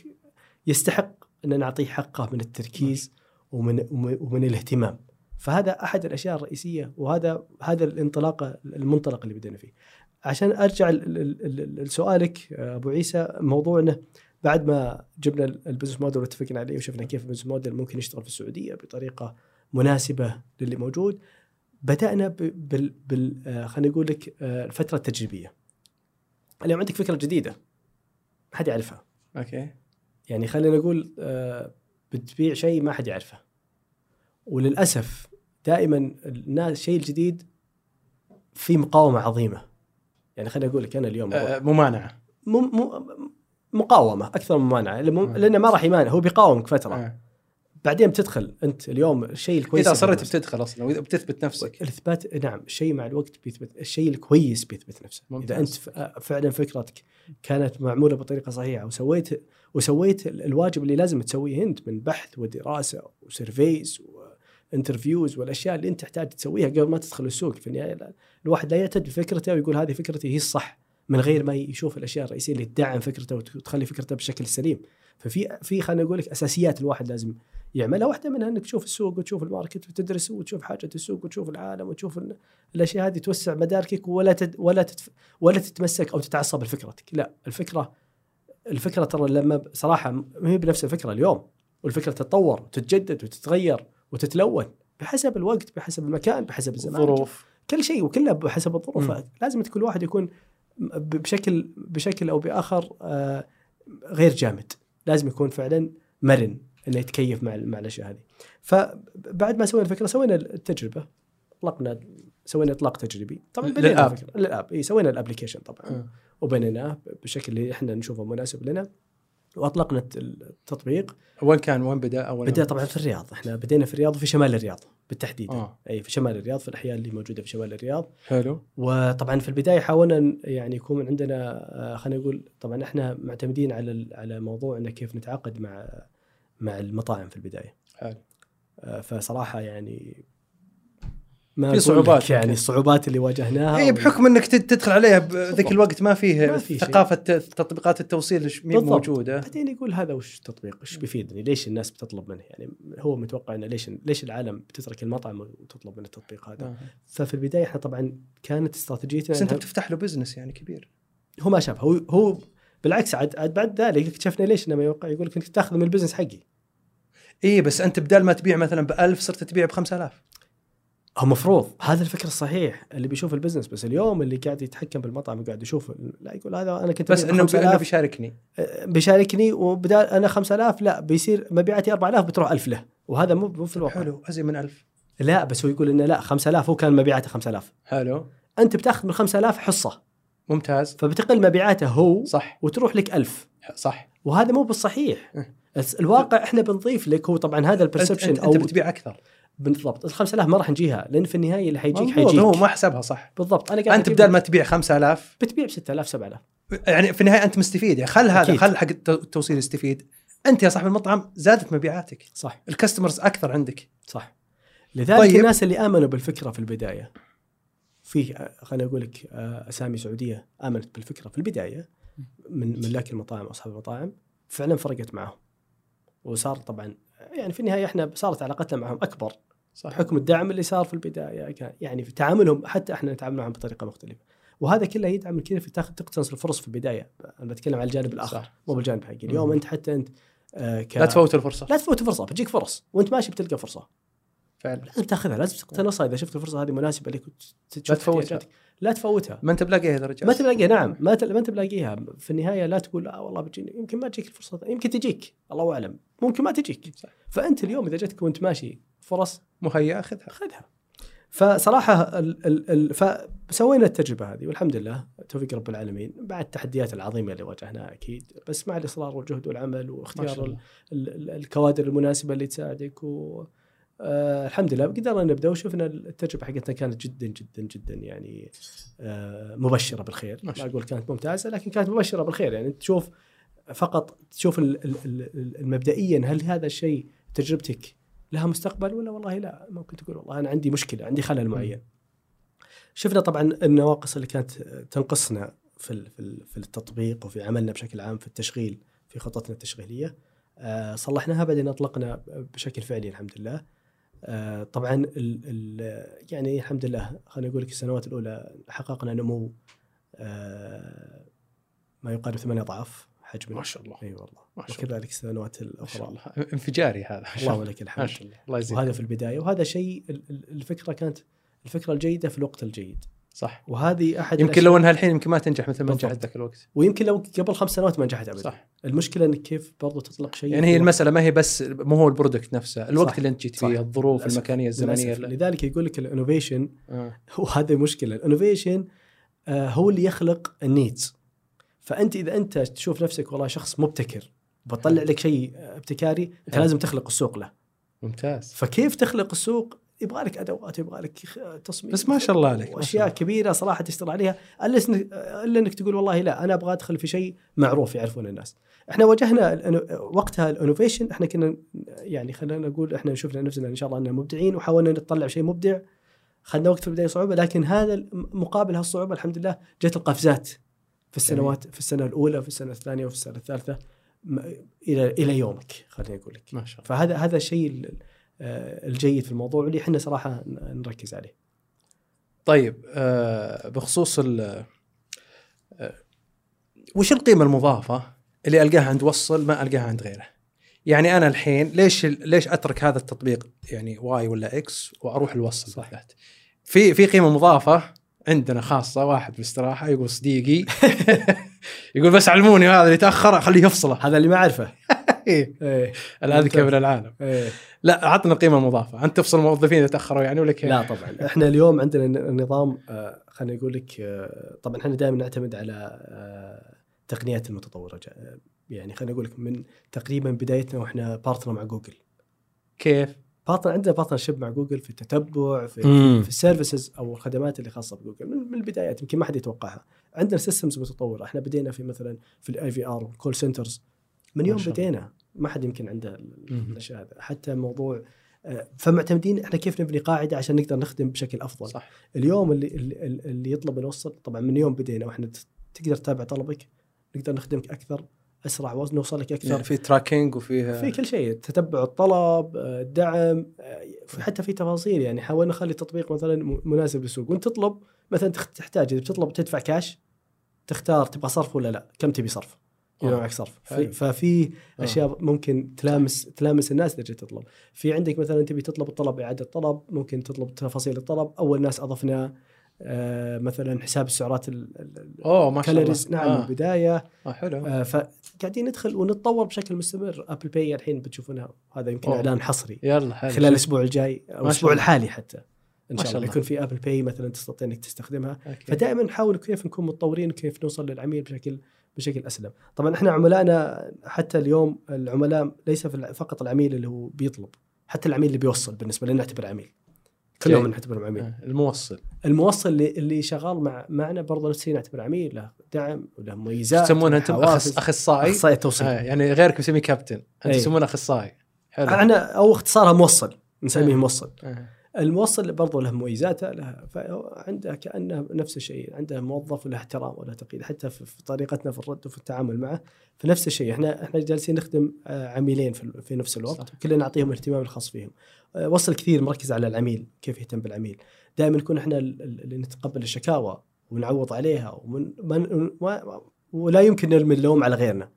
[SPEAKER 1] يستحق إن نعطيه حقه من التركيز ومن ومن الاهتمام. فهذا أحد الأشياء الرئيسية وهذا هذا الانطلاقه المنطلق اللي بدينا فيه. عشان أرجع لسؤالك آه، أبو عيسى موضوعنا بعد ما جبنا ال- ال business model واتفقنا عليه وشفنا كيف ال business model ممكن يشتغل في السعودية بطريقة مناسبة للي موجود بدأنا بال, بال آه، خلينا نقول لك آه، الفترة التجريبية. اليوم عندك فكرة جديدة. ما حد يعرفها.
[SPEAKER 2] okay.
[SPEAKER 1] يعني خلينا نقول آه، بتبيع شيء ما حد يعرفه. وللأسف دائما الناس الشيء الجديد في مقاومة عظيمة. يعني خليني أقول لك أنا اليوم
[SPEAKER 2] آه، ممانعة.
[SPEAKER 1] م- م- مقاومة أكثر من ممانعة. لأنه ما راح يمانع. هو بيقاومك فترة.
[SPEAKER 2] آه.
[SPEAKER 1] بعدين بتدخل أنت اليوم الشيء الكويس
[SPEAKER 2] إذا صرت بتدخل أصلا وإذا بتثبت نفسك.
[SPEAKER 1] الإثبات نعم الشيء مع الوقت بيثبت الشيء الكويس بيثبت نفسه.
[SPEAKER 2] ممتاز.
[SPEAKER 1] اذا انت فعلا فكرتك كانت معمولة بطريقة صحيحة وسويت وسويت ال- الواجب اللي لازم تسويه أنت من بحث ودراسة و surveys و interviews والأشياء اللي أنت تحتاج تسويها قبل ما تدخل السوق. في النهاية الواحد لا يعتد بفكرته ويقول هذه فكرتي هي الصح من غير ما يشوف الأشياء الرئيسية اللي تدعم فكرته وتخلي فكرته بالشكل السليم ففي في خلينا نقول لك أساسيات الواحد لازم يعملها واحدة منها إنك تشوف السوق وتشوف الماركت وتدرس وتشوف حاجة السوق وتشوف العالم وتشوف ال- الأشياء هذه توسع مداركك ولا تد ولا تتف ولا تتمسك أو تتعصب لفكرتك. لا الفكرة الفكرة ترى لما صراحة ما هي بنفس الفكرة اليوم. والفكرة تتطور وتتجدد وتتغير وتتلون بحسب الوقت بحسب المكان بحسب الزمان.
[SPEAKER 2] ظروف
[SPEAKER 1] كل شيء وكلها بحسب الظروف. لازم كل واحد يكون بشكل بشكل أو بآخر آه، غير جامد. لازم يكون فعلا مرن. إنه يتكيف مع مع الأشياء هذه. فبعد ما سوينا الفكرة سوينا التجربة. اطلقنا سوينا إطلاق تجريبي. طبعا بدينا
[SPEAKER 2] لل app.
[SPEAKER 1] الفكرة. لل app. إي سوينا ال application طبعا.
[SPEAKER 2] آه.
[SPEAKER 1] وبنيناه بالشكل اللي إحنا نشوفه مناسب لنا. وأطلقنا الت- التطبيق.
[SPEAKER 2] وين كان؟ وين بدأ؟ أول
[SPEAKER 1] بدأ طبعا في الرياض. إحنا بدينا في الرياض وفي شمال الرياض بالتحديد.
[SPEAKER 2] آه.
[SPEAKER 1] إي في شمال الرياض في الأحياء اللي موجودة في شمال الرياض.
[SPEAKER 2] حلو.
[SPEAKER 1] وطبعا في البداية حاولنا يعني يكون عندنا آه، خلينا نقول طبعا إحنا معتمدين على على موضوع إنه كيف نتعاقد مع مع المطاعم في البداية.
[SPEAKER 2] حلو.
[SPEAKER 1] آه، فصراحة يعني ما
[SPEAKER 2] في صعوبات
[SPEAKER 1] يعني. الصعوبات اللي واجهناها
[SPEAKER 2] اي بحكم إنك تد- تدخل عليها
[SPEAKER 1] بالضبط.
[SPEAKER 2] الوقت ما فيه
[SPEAKER 1] ما في.
[SPEAKER 2] ثقافة تطبيقات التوصيل ش- مين
[SPEAKER 1] بالضبط.
[SPEAKER 2] موجودة.
[SPEAKER 1] بعدين يقول هذا وش التطبيق؟ إيش بيفيدني؟ ليش الناس بتطلب منه؟ يعني هو متوقع إنه ليش ليش العالم بتترك المطعم وتطلب من التطبيق هذا؟
[SPEAKER 2] آه.
[SPEAKER 1] ففي البداية إحنا طبعا كانت استراتيجيتنا
[SPEAKER 2] بس
[SPEAKER 1] أنت
[SPEAKER 2] بتفتح له business يعني كبير.
[SPEAKER 1] هو ما شاف. هو هو بالعكس عاد عاد بعد ذلك اكتشفنا ليش إنه ما يوقع. يقول لك إنك تاخذ من ال business حقي.
[SPEAKER 2] اي إيه، بس أنت بدال ما تبيع مثلا ب 1000 صرت تبيع ب 5000
[SPEAKER 1] هو مفروض هذا الفكر الصحيح اللي بيشوف ال business بس اليوم اللي قاعد يتحكم بالمطعم وقاعد يشوف لا يقول هذا أنا كنت
[SPEAKER 2] بس إنه بي-
[SPEAKER 1] 5000
[SPEAKER 2] انه بيشاركني.
[SPEAKER 1] بيشاركني وبدال أنا 5000 لا بيصير مبيعاتي 4000 بتروح 1000 له. وهذا مو مو في الواقع.
[SPEAKER 2] حلو ازين من 1000
[SPEAKER 1] لا بس هو يقول إنه لا 5000 هو كان مبيعاته 5000
[SPEAKER 2] حلو.
[SPEAKER 1] أنت بتاخذ من 5000 حصة.
[SPEAKER 2] ممتاز.
[SPEAKER 1] فبتقل مبيعاته هو
[SPEAKER 2] صح.
[SPEAKER 1] وتروح لك 1000
[SPEAKER 2] صح.
[SPEAKER 1] وهذا مو بالصحيح.
[SPEAKER 2] إيه.
[SPEAKER 1] بس الواقع إحنا بنضيف لك هو طبعا هذا البرسبشن
[SPEAKER 2] انت,
[SPEAKER 1] أو
[SPEAKER 2] انت بتبيع أكثر.
[SPEAKER 1] بالضبط. ال 5000 ما راح نجيها لأن في النهاية اللي حيجيك حيجيك.
[SPEAKER 2] هو ما حسبها صح.
[SPEAKER 1] بالضبط. أنا قاعد أنت
[SPEAKER 2] بدال ما تبيع 5000
[SPEAKER 1] بتبيع ب 6000 7000
[SPEAKER 2] يعني في النهاية أنت مستفيد. يعني خل هذا. خل حق الت- التوصيل يستفيد. أنت يا صاحب المطعم زادت مبيعاتك.
[SPEAKER 1] صح.
[SPEAKER 2] الكاستمرز أكثر عندك.
[SPEAKER 1] صح. لذلك
[SPEAKER 2] طيب.
[SPEAKER 1] الناس اللي آمنوا بالفكرة في البداية في خليني أقول لك آه، أسامي سعودية آمنت بالفكرة في البداية من ملاك المطاعم واصحاب المطاعم فعلا فرقت معهم. وصار طبعا يعني في النهاية إحنا صارت علاقتنا معهم أكبر.
[SPEAKER 2] صح.
[SPEAKER 1] بحكم الدعم اللي صار في البداية كان يعني في تعاملهم حتى إحنا نتعامل معهم بطريقة مختلفة. وهذا كله يدعم كيف تاخذ تقتنص الفرص في البداية. أنا بتكلم عن الجانب الآخر
[SPEAKER 2] صح.
[SPEAKER 1] مو بالجانب حقي. اليوم. أنت حتى أنت آه ك...
[SPEAKER 2] لا تفوت الفرصة.
[SPEAKER 1] لا تفوت فرصه بتجيك فرص. وأنت ماشي بتلقى فرصة.
[SPEAKER 2] فعلا.
[SPEAKER 1] لازم تاخذها لازم تقتنصها اذا شفت الفرصة هذه مناسبة لك
[SPEAKER 2] لا تفوتها.
[SPEAKER 1] لا تفوتها.
[SPEAKER 2] ما انت بلاقيها يا رجال.
[SPEAKER 1] ما تلاقيها نعم. ما. ما انت بلاقيها. في النهاية لا تقول لا والله بتجيني. يمكن ما تجيك الفرصة يمكن تجيك الله أعلم. ممكن ما تجيك.
[SPEAKER 2] صح.
[SPEAKER 1] فأنت اليوم إذا جتك وأنت ماشي فرص
[SPEAKER 2] مهيأ أخذها.
[SPEAKER 1] خذها فصراحة ال ال ال فسوينا التجربة هذه والحمد لله. توفيق رب العالمين. بعد التحديات العظيمة اللي واجهناها أكيد. بس مع الإصرار والجهد والعمل واختيار ال ال ال الكوادر المناسبة اللي تساعدك و آه الحمد لله. قدرنا نبدأ. وشفنا التجربة حقتنا كانت جدا جدا جدا يعني آه مبشرة بالخير.
[SPEAKER 2] ما
[SPEAKER 1] أقول كانت ممتازة لكن كانت مبشرة بالخير. يعني تشوف فقط تشوف ال- ال- ال- ال- مبدئيا هل هذا الشيء تجربتك لها مستقبل ولا والله لا؟ ممكن تقول والله أنا عندي مشكلة عندي خلل معين. شفنا طبعا النواقص اللي كانت تنقصنا في ال- في ال- في التطبيق وفي عملنا بشكل عام في التشغيل في خطتنا التشغيلية. آه، صلحناها بعدين أطلقنا بشكل فعلي الحمد لله. طبعا ال ال يعني الحمد لله خليني أقول لك السنوات الأولى حققنا نمو آه، ما يقارب ثمانية أضعاف حجمنا
[SPEAKER 2] ما شاء الله.
[SPEAKER 1] إي والله.
[SPEAKER 2] ما شاء الله.
[SPEAKER 1] وكذلك السنوات
[SPEAKER 2] ما
[SPEAKER 1] الاخرى
[SPEAKER 2] شاء الله. انفجاري هذا. ما شاء الله
[SPEAKER 1] لك
[SPEAKER 2] ما
[SPEAKER 1] الحمد.
[SPEAKER 2] شاء الله. الله
[SPEAKER 1] وهذا في البداية وهذا شيء ال- ال- الفكرة كانت الفكرة الجيدة في الوقت الجيد.
[SPEAKER 2] صح
[SPEAKER 1] وهذه أحد
[SPEAKER 2] يمكن لو إنها الحين يمكن ما تنجح مثل ما. نجحت ذاك الوقت
[SPEAKER 1] ويمكن لو قبل خمس سنوات ما نجحت ابدا
[SPEAKER 2] صح
[SPEAKER 1] المشكلة انك كيف برضو تطلق شيء
[SPEAKER 2] يعني هي المسألة ما هي بس مو هو ال product نفسه الوقت
[SPEAKER 1] صح.
[SPEAKER 2] اللي أنت جيت. فيه الظروف
[SPEAKER 1] للأسف.
[SPEAKER 2] المكانية الزمنية
[SPEAKER 1] للأسف.
[SPEAKER 2] اللي...
[SPEAKER 1] لذلك يقول لك ال innovation
[SPEAKER 2] آه.
[SPEAKER 1] وهذه مشكلة ال innovation آه هو اللي يخلق ال needs فأنت إذا أنت تشوف نفسك والله شخص مبتكر بطلع لك شيء ابتكاري
[SPEAKER 2] أنت.
[SPEAKER 1] لازم تخلق السوق له
[SPEAKER 2] ممتاز
[SPEAKER 1] فكيف تخلق السوق يبغى لك أدوات يبغى لك تصميم
[SPEAKER 2] بس ما شاء الله عليك،
[SPEAKER 1] واشياء. كبيرة صراحة تشتغل عليها إلا إلا إنك تقول والله لا أنا أبغى أدخل في شيء معروف يعرفون الناس. إحنا واجهنا وقتها الإنوفيشن إحنا كنا يعني خلينا نقول إحنا شفنا نفسنا إن شاء الله إننا مبدعين وحاولنا نطلع شيء مبدع خذنا وقت في البداية صعوبة لكن هذا مقابل هالصعوبة الحمد لله جت القفزات في السنوات في السنة الأولى في السنة الثانية وفي السنة الثالثة إلى إلى يومك خليني أقول لك
[SPEAKER 2] ما شاء الله
[SPEAKER 1] فهذا هذا الشيء ال- الجيد في الموضوع واللي إحنا صراحة نركز عليه
[SPEAKER 2] طيب آه بخصوص ال آه وش القيمة المضافة اللي ألقاها عند وصل ما ألقاها عند غيره؟ يعني أنا الحين ليش ليش أترك هذا التطبيق يعني Y ولا X وأروح الوصل
[SPEAKER 1] صح.
[SPEAKER 2] في في قيمة مضافة عندنا خاصة واحد بالاستراحه يقول صديقي يقول بس علموني هذا اللي تأخر خليه يفصله
[SPEAKER 1] هذا اللي ما أعرفه
[SPEAKER 2] إيه. الاذكى من العالم.
[SPEAKER 1] إيه.
[SPEAKER 2] لا عطنا القيمه المضافه أنت تفصل الموظفين إذا تأخروا يعني ولا كيف؟
[SPEAKER 1] لا طبعا. إحنا اليوم عندنا ن- نظام آه، خلينا نقول لك آه، طبعا إحنا دائما نعتمد على آه، تقنيات المتطورة. آه، يعني خلينا نقول لك من تقريبا بدايتنا وإحنا بارتنر مع جوجل.
[SPEAKER 2] كيف؟
[SPEAKER 1] partner عندنا partnership مع جوجل في التتبع في,
[SPEAKER 2] مم.
[SPEAKER 1] في ال services أو الخدمات اللي خاصة بجوجل. من, من البدايات يمكن ما حد يتوقعها. عندنا systems متطورة. إحنا بدينا في مثلا في ال IVR call centers من يوم. بدينا ما حد يمكن عنده. الأشياء هذا حتى موضوع آه، فمعتمدين إحنا كيف نبني قاعدة عشان نقدر نخدم بشكل أفضل.
[SPEAKER 2] صح.
[SPEAKER 1] اليوم اللي اللي, اللي يطلب نوصل طبعا من يوم بدينا وإحنا تقدر تتابع طلبك نقدر نخدمك أكثر أسرع ونوصل لك أكثر.
[SPEAKER 2] يعني في tracking وفيه
[SPEAKER 1] في كل شيء تتبع الطلب آه، الدعم آه، حتى في تفاصيل يعني. حاولنا نخلي التطبيق مثلا مناسب للسوق. وانت تطلب مثلا تحتاج إذا بتطلب تدفع كاش تختار تبغى صرف ولا لا كم تبي صرف. اذا
[SPEAKER 2] آه.
[SPEAKER 1] معك صرف في-
[SPEAKER 2] حلو.
[SPEAKER 1] ففي
[SPEAKER 2] آه.
[SPEAKER 1] أشياء ممكن تلامس تلامس الناس إذا جيت تطلب في عندك مثلا تبي تطلب الطلب إعادة طلب ممكن تطلب تفاصيل الطلب أول ناس أضفنا آه، مثلا حساب السعرات ال- ال- ال-
[SPEAKER 2] أوه ما شاء الله
[SPEAKER 1] نعم من
[SPEAKER 2] آه.
[SPEAKER 1] البداية
[SPEAKER 2] آه حلو
[SPEAKER 1] آه، فقاعدين ندخل ونتطور بشكل مستمر Apple Pay الحين بتشوفونها هذا يمكن
[SPEAKER 2] أوه.
[SPEAKER 1] إعلان حصري
[SPEAKER 2] يلا حلو
[SPEAKER 1] خلال الأسبوع الجاي أو
[SPEAKER 2] الأسبوع.
[SPEAKER 1] الحالي حتى
[SPEAKER 2] إن
[SPEAKER 1] شاء الله. يكون في Apple Pay مثلا تستطيع إنك تستخدمها
[SPEAKER 2] okay.
[SPEAKER 1] فدائما نحاول كيف نكون متطورين كيف نوصل للعميل بشكل بشكل أسلم. طبعا إحنا عملائنا حتى اليوم العملاء ليس فقط العميل اللي هو بيطلب حتى العميل اللي بيوصل بالنسبة لنا نعتبر عميل. كلهم
[SPEAKER 2] جيد.
[SPEAKER 1] نعتبرهم عميل.
[SPEAKER 2] آه، الموصل.
[SPEAKER 1] الموصل اللي, اللي شغال مع معنا برضه نفس الشيء نعتبر عميل له دعم وله مميزات
[SPEAKER 2] تسمونه أنتم أخصائي؟
[SPEAKER 1] أخصائي توصيل
[SPEAKER 2] آه يعني غيرك يسميه كابتن. انت
[SPEAKER 1] أي.
[SPEAKER 2] تسمونه أخصائي. حلو.
[SPEAKER 1] إحنا أو اختصارها موصل نسميه
[SPEAKER 2] إيه.
[SPEAKER 1] موصل.
[SPEAKER 2] آه.
[SPEAKER 1] الموصل برضو له مميزاته له عنده كأنه نفس الشيء عنده موظف وله احترام وله تقييد حتى في طريقتنا في الرد وفي التعامل معه فنفس الشيء. إحنا إحنا جالسين نخدم آه، عميلين في نفس الوقت
[SPEAKER 2] صح.
[SPEAKER 1] وكلنا نعطيهم الاهتمام الخاص فيهم. آه، وصل كثير مركز على العميل كيف يهتم بالعميل. دائما نكون إحنا ال- ال- اللي نتقبل الشكاوى ونعوض عليها ومن ما ولا يمكن نرمي اللوم على غيرنا.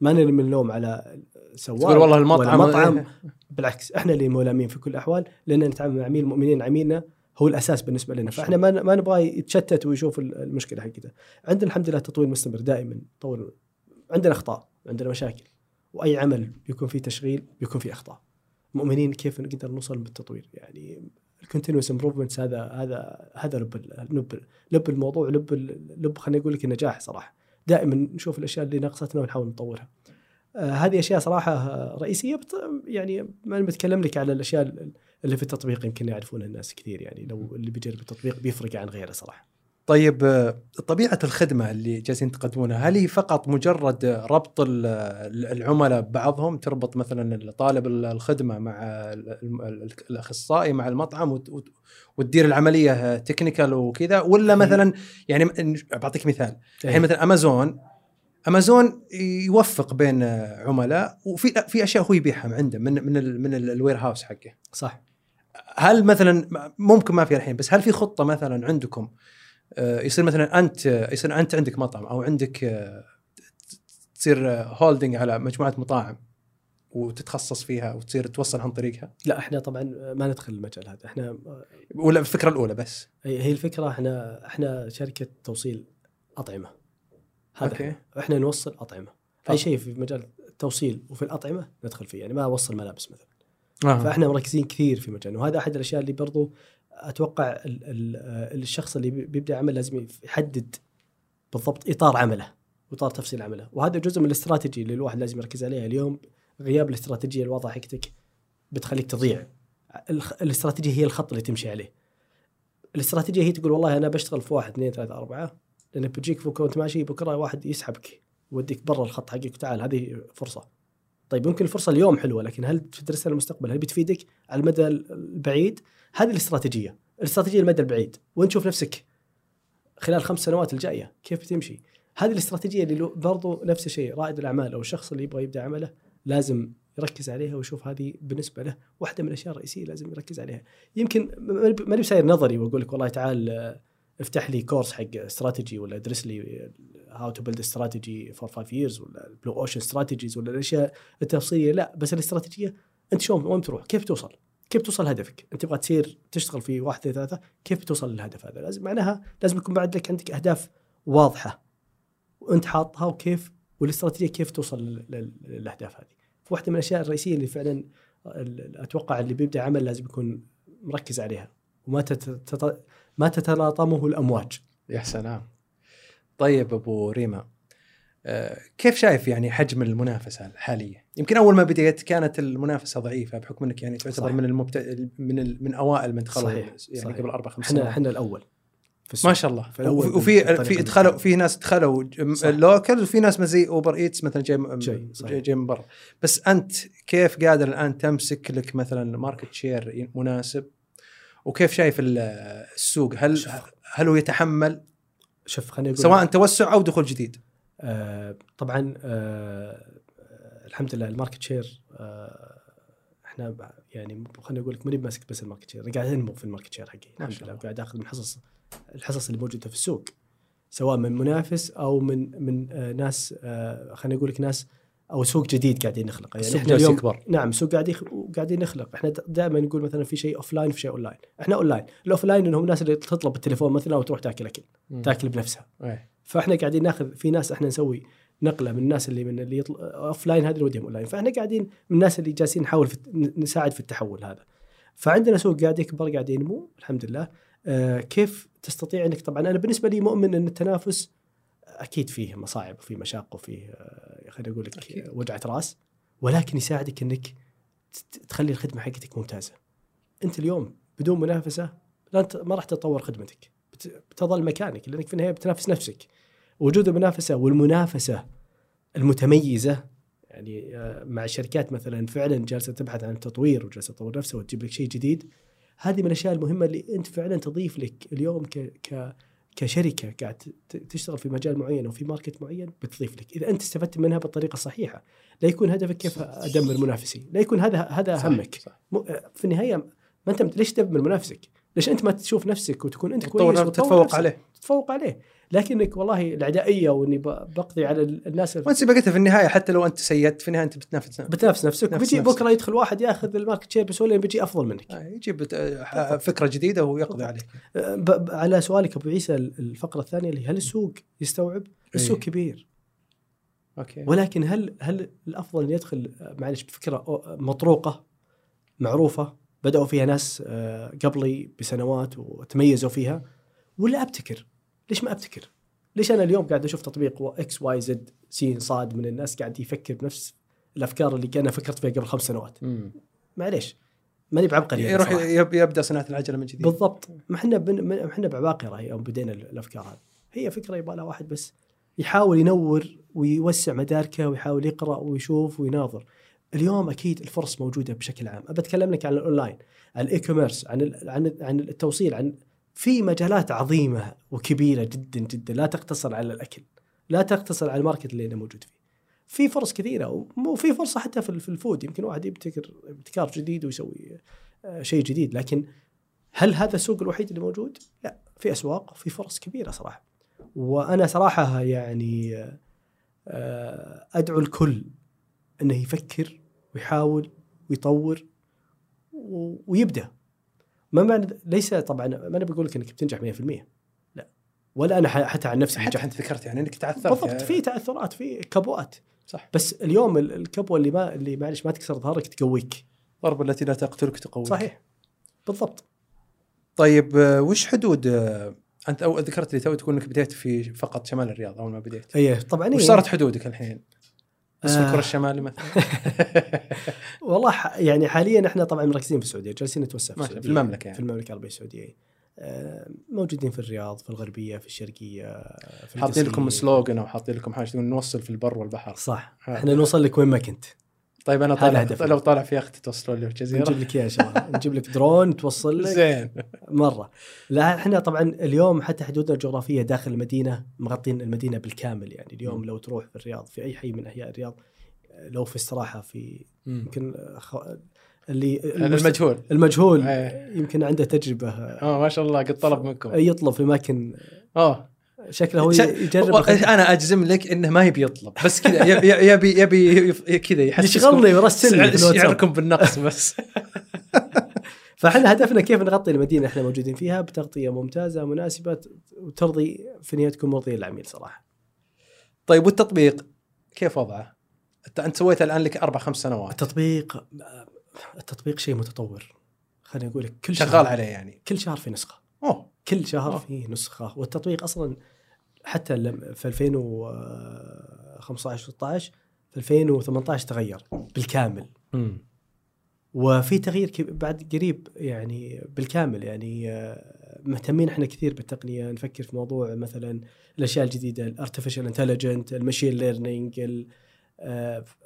[SPEAKER 1] ما نرمي اللوم على سواق
[SPEAKER 2] تقول والله المطعم
[SPEAKER 1] مطعم. بالعكس إحنا اللي ملامين في كل الأحوال لأن نتعامل مع عميل مؤمنين عميلنا هو الأساس بالنسبة لنا. فإحنا ما ما نبغى يتشتت ويشوف ال- المشكلة حقته عندنا الحمد لله تطوير مستمر دائما نطور عندنا أخطاء عندنا مشاكل وأي عمل بيكون فيه تشغيل بيكون فيه أخطاء. مؤمنين كيف نقدر نوصل بالتطوير؟ يعني ال continuous improvements هذا هذا هذا لب لب لب الموضوع لب لب خليني أقول لك النجاح صراحة. دائما نشوف الأشياء اللي ناقصتنا ونحاول نطورها. هذه أشياء صراحة آه، رئيسية بت... يعني ما بتكلم لك على الأشياء ال- اللي في التطبيق يمكن يعرفونها الناس كثير يعني لو اللي بيجرب التطبيق بيفرق عن غيره صراحة.
[SPEAKER 2] طيب آه، طبيعة الخدمة اللي جالسين تقدمونها هل هي فقط مجرد آه، ربط ال- ال- العملاء ببعضهم تربط مثلا طالب ال- الخدمة مع ال- ال- ال- الأخصائي مع المطعم وت- وت- وتدير العملية technical وكذا ولا مثلا يعني بعطيك مثال الحين مثلا Amazon Amazon يوفق بين عملاء وفي في أشياء هو يبيعها عنده من من ال من ال warehouse حقه.
[SPEAKER 1] صح.
[SPEAKER 2] هل مثلا ممكن ما في الحين بس هل في خطة مثلا عندكم آه، يصير مثلا أنت يصير أنت عندك مطعم أو عندك آه، تصير holding على مجموعة مطاعم وتتخصص فيها وتصير توصل عن طريقها؟
[SPEAKER 1] لا إحنا طبعا ما ندخل المجال هذا. إحنا
[SPEAKER 2] ولا الفكرة الأولى بس.
[SPEAKER 1] هي الفكرة إحنا إحنا شركة توصيل أطعمة. هذا okay. إحنا, نوصل أطعمة
[SPEAKER 2] آه.
[SPEAKER 1] اي شيء في مجال التوصيل وفي الأطعمة ندخل فيه يعني ما اوصل ملابس مثلا
[SPEAKER 2] آه.
[SPEAKER 1] فإحنا مركزين كثير في مجالنا وهذا أحد الأشياء اللي برضو أتوقع ال ال الشخص اللي بي- بيبدأ عمل لازم يحدد بالضبط إطار عمله وإطار تفصيل عمله وهذا جزء من الاستراتيجي اللي الواحد لازم يركز عليها اليوم غياب الاستراتيجية الواضحة حقتك بتخليك تضيع الاستراتيجية هي الخط اللي تمشي عليه الاستراتيجية هي تقول والله أنا بشتغل في واحد اثنين ثلاثة أربعة لأن بتجيك بكرة وأنت ماشي بكرة واحد يسحبك يوديك برا الخط حقك تعال هذه فرصة. طيب يمكن الفرصة اليوم حلوة لكن هل تدرسها للمستقبل هل بتفيدك؟ على المدى البعيد هذه الاستراتيجية. الاستراتيجية المدى البعيد. وين تشوف نفسك خلال خمس سنوات الجاية؟ كيف بتمشي؟ هذه الاستراتيجية اللي برضو نفس الشيء رائد الأعمال أو الشخص اللي يبغى يبدأ عمله لازم يركز عليها ويشوف هذه بالنسبة له واحدة من الأشياء الرئيسية لازم يركز عليها. يمكن ماني بساير نظري وأقول لك والله تعال افتح لي course حق استراتيجي ولا ادرس لي how to build strategy for 5 years ولا blue ocean strategies ولا الأشياء التفصيلية لا بس الاستراتيجية أنت شلون وين تروح؟ كيف توصل؟ كيف توصل هدفك؟ أنت تبغى تصير تشتغل في واحد اثنين ثلاثة كيف توصل للهدف هذا؟ لازم معناها لازم يكون بعد لك عندك أهداف واضحة وأنت حاطها وكيف والاستراتيجية كيف توصل لل- لل- للأهداف هذه. واحدة من الأشياء الرئيسية اللي فعلا أتوقع اللي بيبدأ عمل لازم يكون مركز عليها وما. ما تتلاطمه الأمواج.
[SPEAKER 2] يا سلام طيب أبو ريما آه، كيف شايف يعني حجم المنافسة الحاليه؟ يمكن أول ما بديت كانت المنافسة ضعيفة بحكم إنك يعني تعتبر
[SPEAKER 1] صح.
[SPEAKER 2] من المبت... من ال... من أوائل من دخلوا
[SPEAKER 1] صحيح،
[SPEAKER 2] يعني
[SPEAKER 1] صحيح.
[SPEAKER 2] قبل أربع خمس
[SPEAKER 1] إحنا
[SPEAKER 2] سنوات
[SPEAKER 1] إحنا الأول في السوق.
[SPEAKER 2] ما شاء الله وفي في دخلوا. في ناس دخلوا
[SPEAKER 1] صح.
[SPEAKER 2] local وفي ناس زي Uber Eats مثلا جاي
[SPEAKER 1] جاي، صحيح.
[SPEAKER 2] جاي, جاي من برا بس أنت كيف قادر الآن تمسك لك مثلا market share مناسب وكيف شايف ال- السوق هل
[SPEAKER 1] شوف.
[SPEAKER 2] هل هو يتحمل
[SPEAKER 1] شوف خليني أقول
[SPEAKER 2] سواء توسع أو دخول جديد
[SPEAKER 1] آه طبعا آه آه، الحمد لله ال market share آه إحنا يعني خليني أقول لك ماني ماسك بس ال market share قاعد أنمو في ال market share
[SPEAKER 2] حقي
[SPEAKER 1] الحمد لله. قاعد آخذ من حصص الحصص اللي موجودة في السوق سواء من منافس أو من من آه ناس آه خليني أقول لك ناس أو سوق جديد قاعدين نخلقه يعني
[SPEAKER 2] إحنا
[SPEAKER 1] اليوم
[SPEAKER 2] يكبر.
[SPEAKER 1] نعم سوق قاعد يخ... قاعدين نخلق إحنا دائما نقول مثلا في شيء offline وفي شيء اون لاين إحنا online ال offline إنهم الناس اللي تطلب بالتليفون مثلا وتروح تاكل اكل تاكل بنفسها.
[SPEAKER 2] إيه.
[SPEAKER 1] فإحنا قاعدين ناخذ في ناس إحنا نسوي نقلة من الناس اللي من اللي يطل... offline هذه ودهم اون لاين فإحنا قاعدين من الناس اللي جالسين نحاول في... نساعد في التحول هذا. فعندنا سوق قاعد يكبر قاعد ينمو الحمد لله. آه كيف تستطيع انك طبعا أنا بالنسبة لي مؤمن إن التنافس أكيد فيه مصاعب وفيه مشاق وفيه آه خليني أقول لك وجعة راس ولكن يساعدك إنك تخلي الخدمة حقتك ممتازة. أنت اليوم بدون منافسة لا ما راح تطور خدمتك بت- بتظل مكانك لأنك في النهاية بتنافس نفسك. وجود المنافسة والمنافسة المتميزة يعني آه، مع شركات مثلا فعلا جالسة تبحث عن التطوير وجالسة تطور نفسها وتجيب لك شيء جديد هذه من الأشياء المهمة اللي أنت فعلا تضيف لك اليوم ك ك كشركة قاعد تشتغل في مجال معين أو في ماركت معين بتضيف لك، إذا أنت استفدت منها بالطريقة الصحيحه، لا يكون هدفك كيف أدمر منافسي، لا يكون هذا هذا
[SPEAKER 2] صح،
[SPEAKER 1] همك.
[SPEAKER 2] صح.
[SPEAKER 1] في النهاية ما أنت ليش تدمر منافسك؟ ليش أنت ما تشوف نفسك وتكون
[SPEAKER 2] أنت
[SPEAKER 1] كويس وتطور
[SPEAKER 2] تتفوق
[SPEAKER 1] نفسك؟
[SPEAKER 2] عليه
[SPEAKER 1] تتفوق عليه، لكنك والله العدائية وإني بقضي على ال- الناس
[SPEAKER 2] وأنت قلت في النهاية حتى لو أنت سيدت في النهاية أنت بتنافس
[SPEAKER 1] بتنافس نفسك
[SPEAKER 2] نفس
[SPEAKER 1] بيجي
[SPEAKER 2] نفسك.
[SPEAKER 1] بكرة يدخل واحد ياخذ ال market share بسهولة بيجي أفضل منك.
[SPEAKER 2] آه، يجيب آه، فكرة جديدة ويقضي عليك
[SPEAKER 1] ب- على سؤالك أبو عيسى الفقرة الثانية اللي هل السوق يستوعب؟ السوق
[SPEAKER 2] إيه.
[SPEAKER 1] كبير
[SPEAKER 2] okay
[SPEAKER 1] ولكن هل هل الأفضل أن يدخل آه، معلش بفكرة مطروقة معروفة بدأوا فيها ناس آه، قبلي بسنوات وتميزوا فيها ولا أبتكر؟ ليش ما أبتكر؟ ليش أنا اليوم قاعد أشوف تطبيق X Y Z سين صاد من الناس قاعد يفكر بنفس الأفكار اللي كان فكرت فيها قبل خمس سنوات. معليش. ماني بعبقري يعني
[SPEAKER 2] يروح يبدأ صناعة العجلة من جديد.
[SPEAKER 1] بالضبط. ما إحنا. ما إحنا بعباقرة يوم بدينا ال- الأفكار هذه. هي فكرة يبغى لها واحد بس يحاول ينور ويوسع مداركه ويحاول يقرأ ويشوف ويناظر. اليوم أكيد الفرص موجودة بشكل عام. أبي أتكلم لك عن الأونلاين عن ال e-commerce عن ال... عن ال- عن التوصيل عن في مجالات عظيمة وكبيرة جدا جدا لا تقتصر على الأكل لا تقتصر على ال market اللي أنا موجود فيه في فرص كثيرة وفي فرصة حتى في ال- في ال food يمكن واحد يبتكر ابتكار جديد ويسوي آه، شيء جديد لكن هل هذا السوق الوحيد اللي موجود؟ لا في أسواق وفي فرص كبيرة صراحة. وأنا صراحة يعني آه، أدعو الكل إنه يفكر ويحاول ويطور و- ويبدأ. ما معنى ليس طبعا ما أنا بقول لك إنك بتنجح 100% لا. ولا أنا حتى عن نفسي
[SPEAKER 2] حتى أنت ذكرت يعني إنك تعثرت
[SPEAKER 1] بالضبط
[SPEAKER 2] يعني.
[SPEAKER 1] في تعثرات في كبوات
[SPEAKER 2] صح.
[SPEAKER 1] بس اليوم ال- الكبوة اللي ما اللي معلش ما تكسر ظهرك تقويك.
[SPEAKER 2] ضرب التي لا تقتلك تقويك.
[SPEAKER 1] صحيح. بالضبط.
[SPEAKER 2] طيب وش حدود أنت أو ذكرت لي تو تقول إنك بديت في فقط شمال الرياض أول ما بديت.
[SPEAKER 1] إيه طبعا
[SPEAKER 2] وش
[SPEAKER 1] إيه.
[SPEAKER 2] صارت حدودك الحين؟ بس في
[SPEAKER 1] آه.
[SPEAKER 2] الكره الشمالي مثلا
[SPEAKER 1] والله يعني حاليا إحنا طبعا مركزين في السعودية جالسين نتوسع في السعودية
[SPEAKER 2] في المملكة يعني.
[SPEAKER 1] في المملكة العربية السعودية آه، موجودين في الرياض في الغربية في الشرقية في
[SPEAKER 2] حاطين لكم. سلوغن أو حاطين لكم حاجة نوصل في البر والبحر
[SPEAKER 1] صح. إحنا نوصل لك وين ما كنت
[SPEAKER 2] طيب
[SPEAKER 1] أنا
[SPEAKER 2] طالع. لو طالع في يخت توصلون لي في
[SPEAKER 1] نجيب لك شاء الله نجيب لك درون توصل لك
[SPEAKER 2] زين.
[SPEAKER 1] مرة. لا إحنا طبعا اليوم حتى حدودنا الجغرافية داخل المدينة مغطين المدينة بالكامل يعني. اليوم. لو تروح في الرياض في أي حي من أحياء الرياض لو في استراحة في يمكن. اللي
[SPEAKER 2] المجهول.
[SPEAKER 1] المجهول.
[SPEAKER 2] إيه.
[SPEAKER 1] يمكن عنده تجربة.
[SPEAKER 2] آه ما شاء الله قد طلب منكم.
[SPEAKER 1] يطلب في اماكن
[SPEAKER 2] آه.
[SPEAKER 1] شكله هو يجرب
[SPEAKER 2] و- أنا أجزم لك إنه ما يبي يطلب بس كذا يبي يبي يبي كذا يحسسكم.
[SPEAKER 1] يشغلني ويرسلني.
[SPEAKER 2] يشعركم بالنقص بس.
[SPEAKER 1] فاحنا هدفنا كيف نغطي المدينة إحنا موجودين فيها بتغطية ممتازة مناسبه وترضي في النهايه تكون مرضيه للعميل صراحة.
[SPEAKER 2] طيب والتطبيق كيف وضعه؟ انت سويته الآن لك أربع خمس سنوات.
[SPEAKER 1] التطبيق التطبيق شيء متطور. خليني أقول لك كل
[SPEAKER 2] شغال
[SPEAKER 1] شهر
[SPEAKER 2] عليه يعني.
[SPEAKER 1] كل شهر في نسخة.
[SPEAKER 2] أوه.
[SPEAKER 1] كل شهر
[SPEAKER 2] آه.
[SPEAKER 1] في نسخة. والتطبيق أصلا حتى لم- في 2015 16 في 2018 تغير بالكامل. وفي تغيير بعد قريب يعني بالكامل يعني آه، مهتمين إحنا كثير بالتقنية نفكر في موضوع مثلا الأشياء الجديدة ال artificial intelligent ال machine learning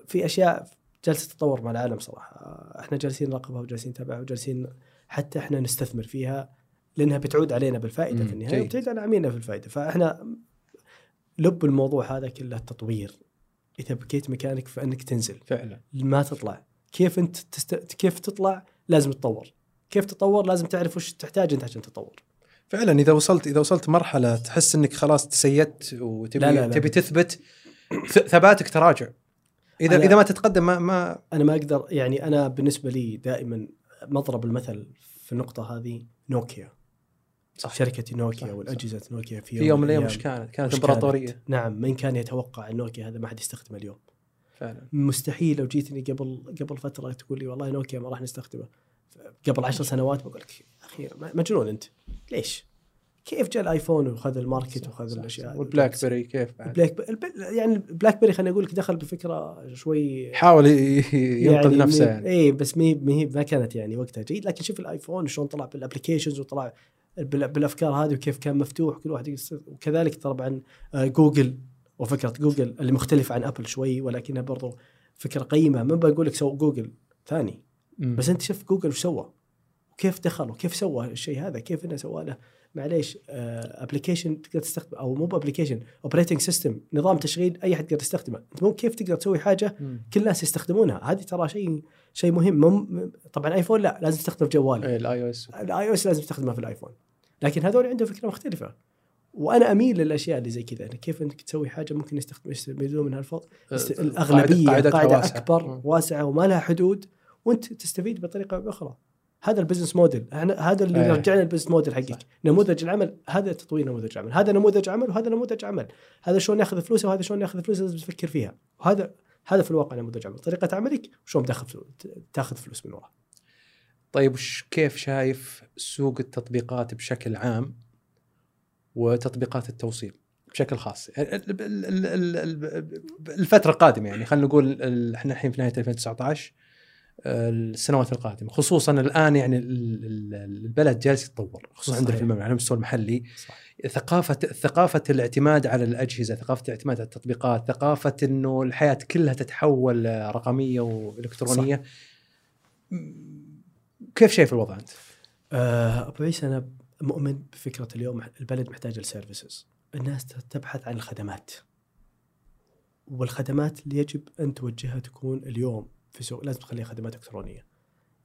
[SPEAKER 1] في أشياء جالسة تتطور مع العالم صراحة إحنا جالسين نراقبها وجالسين نتابعها وجالسين حتى إحنا نستثمر فيها لأنها بتعود علينا
[SPEAKER 2] بالفائدة
[SPEAKER 1] في
[SPEAKER 2] النهاية.
[SPEAKER 1] وبتعود على عميلنا في الفائدة فإحنا لب الموضوع هذا كله التطوير إذا بكيت مكانك فإنك تنزل.
[SPEAKER 2] فعلا.
[SPEAKER 1] ما تطلع. كيف أنت تست... كيف تطلع؟ لازم تطور. كيف تطور؟ لازم تعرف وش تحتاج أنت عشان تطور.
[SPEAKER 2] فعلا إذا وصلت إذا وصلت مرحلة تحس إنك خلاص تسيدت وتبي
[SPEAKER 1] لا، لا، لا.
[SPEAKER 2] تبي تثبت ثباتك تراجع.
[SPEAKER 1] إذا
[SPEAKER 2] إذا ما تتقدم ما ما
[SPEAKER 1] أنا ما أقدر يعني أنا بالنسبة لي دائما مضرب المثل في النقطة هذه نوكيا.
[SPEAKER 2] صح.
[SPEAKER 1] شركة نوكيا
[SPEAKER 2] صح،
[SPEAKER 1] والأجهزة نوكيا في
[SPEAKER 2] في يوم من الأيام
[SPEAKER 1] الأيام
[SPEAKER 2] وش كانت؟ كانت إمبراطورية.
[SPEAKER 1] نعم من كان يتوقع إن نوكيا هذا ما حد يستخدمه اليوم.
[SPEAKER 2] فعلا.
[SPEAKER 1] مستحيل لو جيتني قبل قبل فترة تقول لي والله نوكيا ما راح نستخدمه. قبل عشر سنوات بقول لك أخي مجنون أنت. ليش؟ كيف جاء الآيفون وخذ ال market
[SPEAKER 2] صح،
[SPEAKER 1] وخذ
[SPEAKER 2] صح،
[SPEAKER 1] الأشياء؟
[SPEAKER 2] والبلاك بيري كيف بعد؟
[SPEAKER 1] البلاك ب... الب... يعني البلاك بيري خليني أقول لك دخل بفكرة شوي
[SPEAKER 2] حاول ينقذ نفسه
[SPEAKER 1] مي-
[SPEAKER 2] يعني.
[SPEAKER 1] اي بس مي مي ما كانت يعني وقتها جيد. لكن شوف الآيفون شلون طلع بال applications وطلع بالأفكار هذه وكيف كان مفتوح كل واحد وكذلك طبعا آه، جوجل وفكرة جوجل اللي مختلفه عن أبل شوي ولكنها برضو فكرة قيمة ما بقول لك سو جوجل ثاني. بس أنت شوف جوجل وش سوى وكيف دخل وكيف سوى الشيء هذا كيف إنه سوى له معليش application تقدر تستخدم أو مو ب application operating system نظام تشغيل أي أحد يقدر يستخدمه. أنت مو كيف تقدر تسوي
[SPEAKER 2] حاجة.
[SPEAKER 1] كل الناس يستخدمونها؟ هذه ترى شيء شيء مهم. مم طبعا ايفون لا لازم تستخدم في جوالك
[SPEAKER 2] اي ال
[SPEAKER 1] iOS ال iOS لازم تستخدمها في الايفون لكن هذول عندهم فكرة مختلفة. وأنا أميل للأشياء اللي زي كذا يعني كيف إنك تسوي حاجة ممكن يستخدم يستفيدون منها الفضل است-
[SPEAKER 2] الأغلبية
[SPEAKER 1] قاعدة
[SPEAKER 2] واسعة.
[SPEAKER 1] أكبر
[SPEAKER 2] مم.
[SPEAKER 1] واسعة وما لها حدود وأنت تستفيد بطريقة أو باخرى هذا ال business model هذا اللي
[SPEAKER 2] إيه.
[SPEAKER 1] يرجعنا ال business model
[SPEAKER 2] صح.
[SPEAKER 1] حقك نموذج العمل هذا تطوير نموذج عمل هذا نموذج عمل وهذا نموذج عمل. هذا شلون ياخذ فلوسه وهذا شلون ياخذ فلوسه لازم تفكر فيها. وهذا هذا في الواقع نموذج عمل. طريقة عملك شلون تاخذ تاخذ فلوس من وراه
[SPEAKER 2] طيب وش كيف شايف سوق التطبيقات بشكل عام وتطبيقات التوصيل بشكل خاص؟ ال- ال- ال- ال- ال- الفترة القادمة يعني خلينا نقول إحنا الحين في نهاية 2019 آه، السنوات القادمة خصوصا الآن يعني ال- ال- البلد جالس يتطور خصوصا عندنا في
[SPEAKER 1] صحيح.
[SPEAKER 2] المملكة على المستوى المحلي
[SPEAKER 1] صح.
[SPEAKER 2] ثقافه ثقافة الاعتماد على الأجهزة ثقافة الاعتماد على التطبيقات ثقافة إنه الحياة كلها تتحول رقمية وإلكترونية كيف شايف الوضع أنت؟
[SPEAKER 1] آه، أبو عيسى أنا مؤمن بفكرة اليوم البلد محتاجة ال services الناس تبحث عن الخدمات والخدمات اللي يجب أن توجهها تكون اليوم في سوق لازم تخليها خدمات إلكترونية.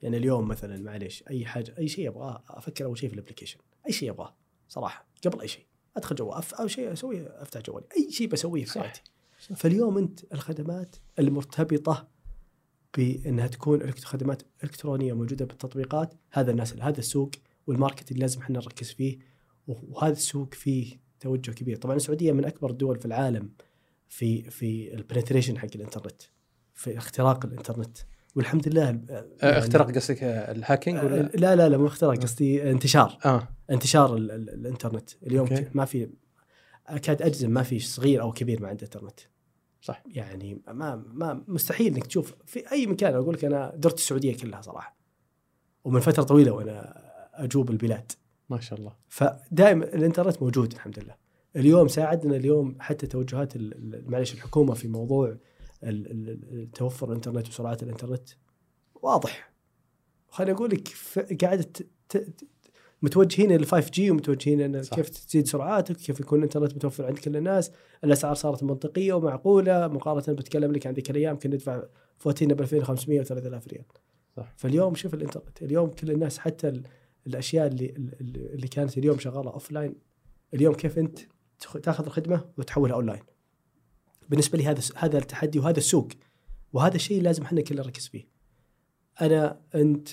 [SPEAKER 1] يعني اليوم مثلا معليش أي حاجة أي شيء ابغاه أفكر أول شيء في ال application. أي شيء ابغاه صراحة قبل أي شيء. أدخل جوال أف... أول شيء أسوي أفتح جوالي. أي شيء بسويه في. حياتي. فاليوم أنت الخدمات المرتبطة بأنها تكون خدمات إلكترونية موجودة بالتطبيقات هذا الناس هذا السوق وال market اللي لازم إحنا نركز فيه. وهذا السوق فيه توجه كبير. طبعا السعودية من أكبر الدول في العالم في في ال penetration حق الإنترنت. في اختراق الانترنت. والحمد لله
[SPEAKER 2] آه،
[SPEAKER 1] يعني-
[SPEAKER 2] اخترق قصدك آه، ال hacking
[SPEAKER 1] آه،
[SPEAKER 2] ولا؟
[SPEAKER 1] لا لا لا مو اختراق قصدي انتشار.
[SPEAKER 2] آه.
[SPEAKER 1] انتشار ال ال الانترنت. اليوم
[SPEAKER 2] okay.
[SPEAKER 1] ما في اكاد أجزم ما في صغير أو كبير ما عنده انترنت
[SPEAKER 2] صح.
[SPEAKER 1] يعني ما ما مستحيل إنك تشوف في أي مكان. أقول لك أنا درت السعودية كلها صراحة. ومن فترة طويلة وأنا أجوب البلاد.
[SPEAKER 2] ما شاء الله.
[SPEAKER 1] فدائما الإنترنت موجود الحمد لله. اليوم ساعدنا اليوم حتى توجهات معلش الحكومة في موضوع توفر الإنترنت وسرعات الإنترنت؟ واضح. خليني أقول لك قاعدة متوجهين إلى 5 G ومتوجهين ان. كيف تزيد سرعاتك كيف يكون الإنترنت متوفر عند كل الناس الأسعار صارت منطقية ومعقولة. مقارنة بتكلم لك عن ذيك الأيام كنا ندفع فواتيرنا ب 2500 و 3000 ريال.
[SPEAKER 2] صح.
[SPEAKER 1] فاليوم شوف الإنترنت اليوم كل الناس حتى ال- الأشياء اللي اللي كانت اليوم شغالة offline اليوم كيف أنت تاخذ الخدمة وتحولها اون لاين بالنسبة لي هذا هذا التحدي وهذا السوق. وهذا الشيء لازم إحنا كلنا نركز فيه. أنا أنت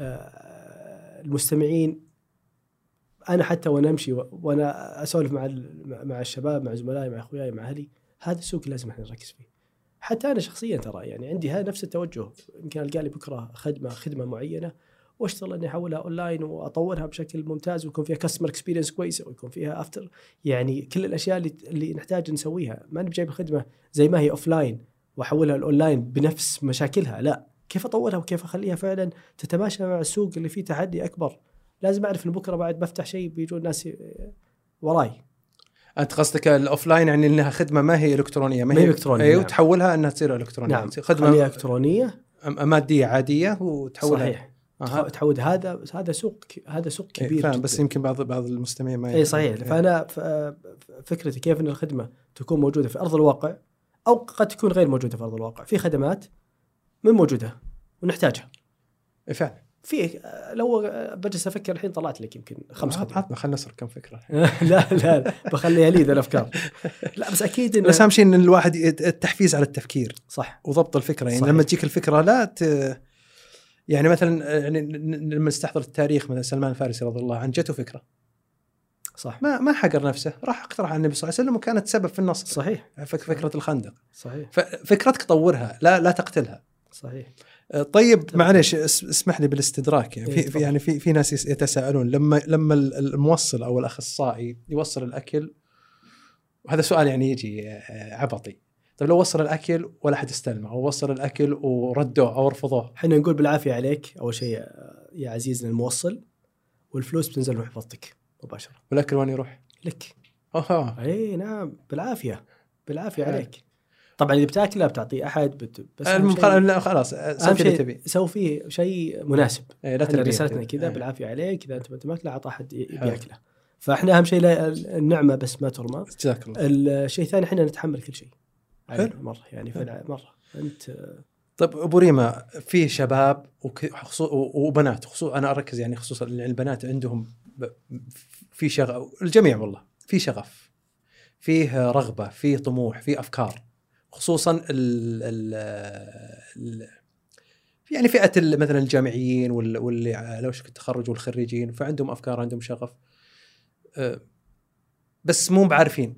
[SPEAKER 1] آه، المستمعين أنا حتى وأنا أمشي وأنا أسولف مع مع الشباب مع زملائي مع أخوياي مع أهلي هذا السوق لازم إحنا نركز فيه. حتى أنا شخصيا ترى يعني عندي نفس التوجه. يمكن القى لي بكرة خدمة خدمة معينة. واشتغل اني أحولها اونلاين وأطورها بشكل ممتاز ويكون فيها customer experience كويسة ويكون فيها after يعني كل الأشياء اللي اللي نحتاج نسويها. ما نبي جايب الخدمة زي ما هي offline وأحولها الاونلاين بنفس مشاكلها. لا. كيف أطورها وكيف أخليها فعلا تتماشى مع السوق اللي فيه تحدي أكبر؟ لازم أعرف إن بكرة بعد بفتح شيء بيجون ناس وراي.
[SPEAKER 2] أنت قصدك ال offline يعني إنها خدمة ما هي إلكترونية.
[SPEAKER 1] ما هي إلكترونية،
[SPEAKER 2] أيوه
[SPEAKER 1] نعم.
[SPEAKER 2] وتحولها إنها تصير إلكترونية.
[SPEAKER 1] نعم. خدمة
[SPEAKER 2] إلكترونية. عادية عادية وتحولها.
[SPEAKER 1] صحيح.
[SPEAKER 2] أها.
[SPEAKER 1] تحول هذا هذا سوق هذا سوق
[SPEAKER 2] إيه،
[SPEAKER 1] كبير
[SPEAKER 2] فاهم بس. يمكن بعض بعض المستمعين ما
[SPEAKER 1] اي. صحيح
[SPEAKER 2] إيه.
[SPEAKER 1] فأنا فكرتي كيف إن الخدمة تكون موجودة في أرض الواقع أو قد تكون غير موجودة في أرض الواقع في خدمات من موجودة ونحتاجها
[SPEAKER 2] إيه، فعلا
[SPEAKER 1] في لو بجلس أفكر الحين طلعت لك يمكن خمس خدمات
[SPEAKER 2] عطنا خلينا نسرق كم فكرة
[SPEAKER 1] لا لا بخليها لي ذا الأفكار لا بس أكيد
[SPEAKER 2] بس
[SPEAKER 1] إن
[SPEAKER 2] أهم شيء إن الواحد التحفيز على التفكير
[SPEAKER 1] صح
[SPEAKER 2] وضبط الفكرة يعني
[SPEAKER 1] صحيح.
[SPEAKER 2] لما تجيك الفكرة لا ت... يعني مثلا يعني ن- ن- لما نستحضر التاريخ مثلا سلمان الفارسي رضي الله عنه جته فكرة.
[SPEAKER 1] صح.
[SPEAKER 2] ما ما حقر نفسه راح اقترح على النبي صلى الله عليه وسلم وكانت سبب في النصر.
[SPEAKER 1] صحيح.
[SPEAKER 2] فك- فكرة الخندق.
[SPEAKER 1] صحيح.
[SPEAKER 2] ففكرتك طورها لا لا تقتلها.
[SPEAKER 1] صحيح.
[SPEAKER 2] آه، طيب معلش اس- اسمح لي بالاستدراك. يعني
[SPEAKER 1] إيه،
[SPEAKER 2] في, في
[SPEAKER 1] تفضل.
[SPEAKER 2] يعني في في ناس يتساءلون لما لما ال- الموصل أو الأخصائي يوصل الأكل وهذا سؤال يعني يجي آه، عبطي. طيب لو وصل الأكل ولا حد استلمه أو وصل الأكل وردوه أو رفضوه
[SPEAKER 1] إحنا نقول بالعافية عليك أول شيء يا عزيزنا الموصل والفلوس بتنزل محفظتك مباشرة
[SPEAKER 2] والأكل وين يروح؟
[SPEAKER 1] لك
[SPEAKER 2] أها
[SPEAKER 1] إي نعم بالعافية بالعافية
[SPEAKER 2] حلو.
[SPEAKER 1] عليك طبعا إذا بتاكله بتعطيه أحد بت... بس. شيء-
[SPEAKER 2] لا خلاص سوي اللي
[SPEAKER 1] شيء
[SPEAKER 2] تبي
[SPEAKER 1] سوي فيه شيء مناسب
[SPEAKER 2] إيه، لا تربيه.
[SPEAKER 1] رسالتنا كذا. بالعافية عليك إذا أنت ما انت ماكله عط احد ي-
[SPEAKER 2] حلو.
[SPEAKER 1] بياكله فإحنا أهم شيء النعمة بس ما ترمى
[SPEAKER 2] جزاك الله
[SPEAKER 1] الشيء الثاني إحنا نتحمل كل شيء
[SPEAKER 2] حلو.
[SPEAKER 1] مرة يعني فعلا مرة. أنت
[SPEAKER 2] طيب أبو ريما في شباب وبنات خصوصا أنا أركز يعني خصوصا البنات عندهم في شغف الجميع والله في شغف فيه رغبة فيه طموح فيه أفكار. خصوصا ال ال ال يعني فئة مثلا الجامعيين وال- واللي على وشك التخرج والخريجين فعندهم أفكار عندهم شغف. أه، بس مو بعارفين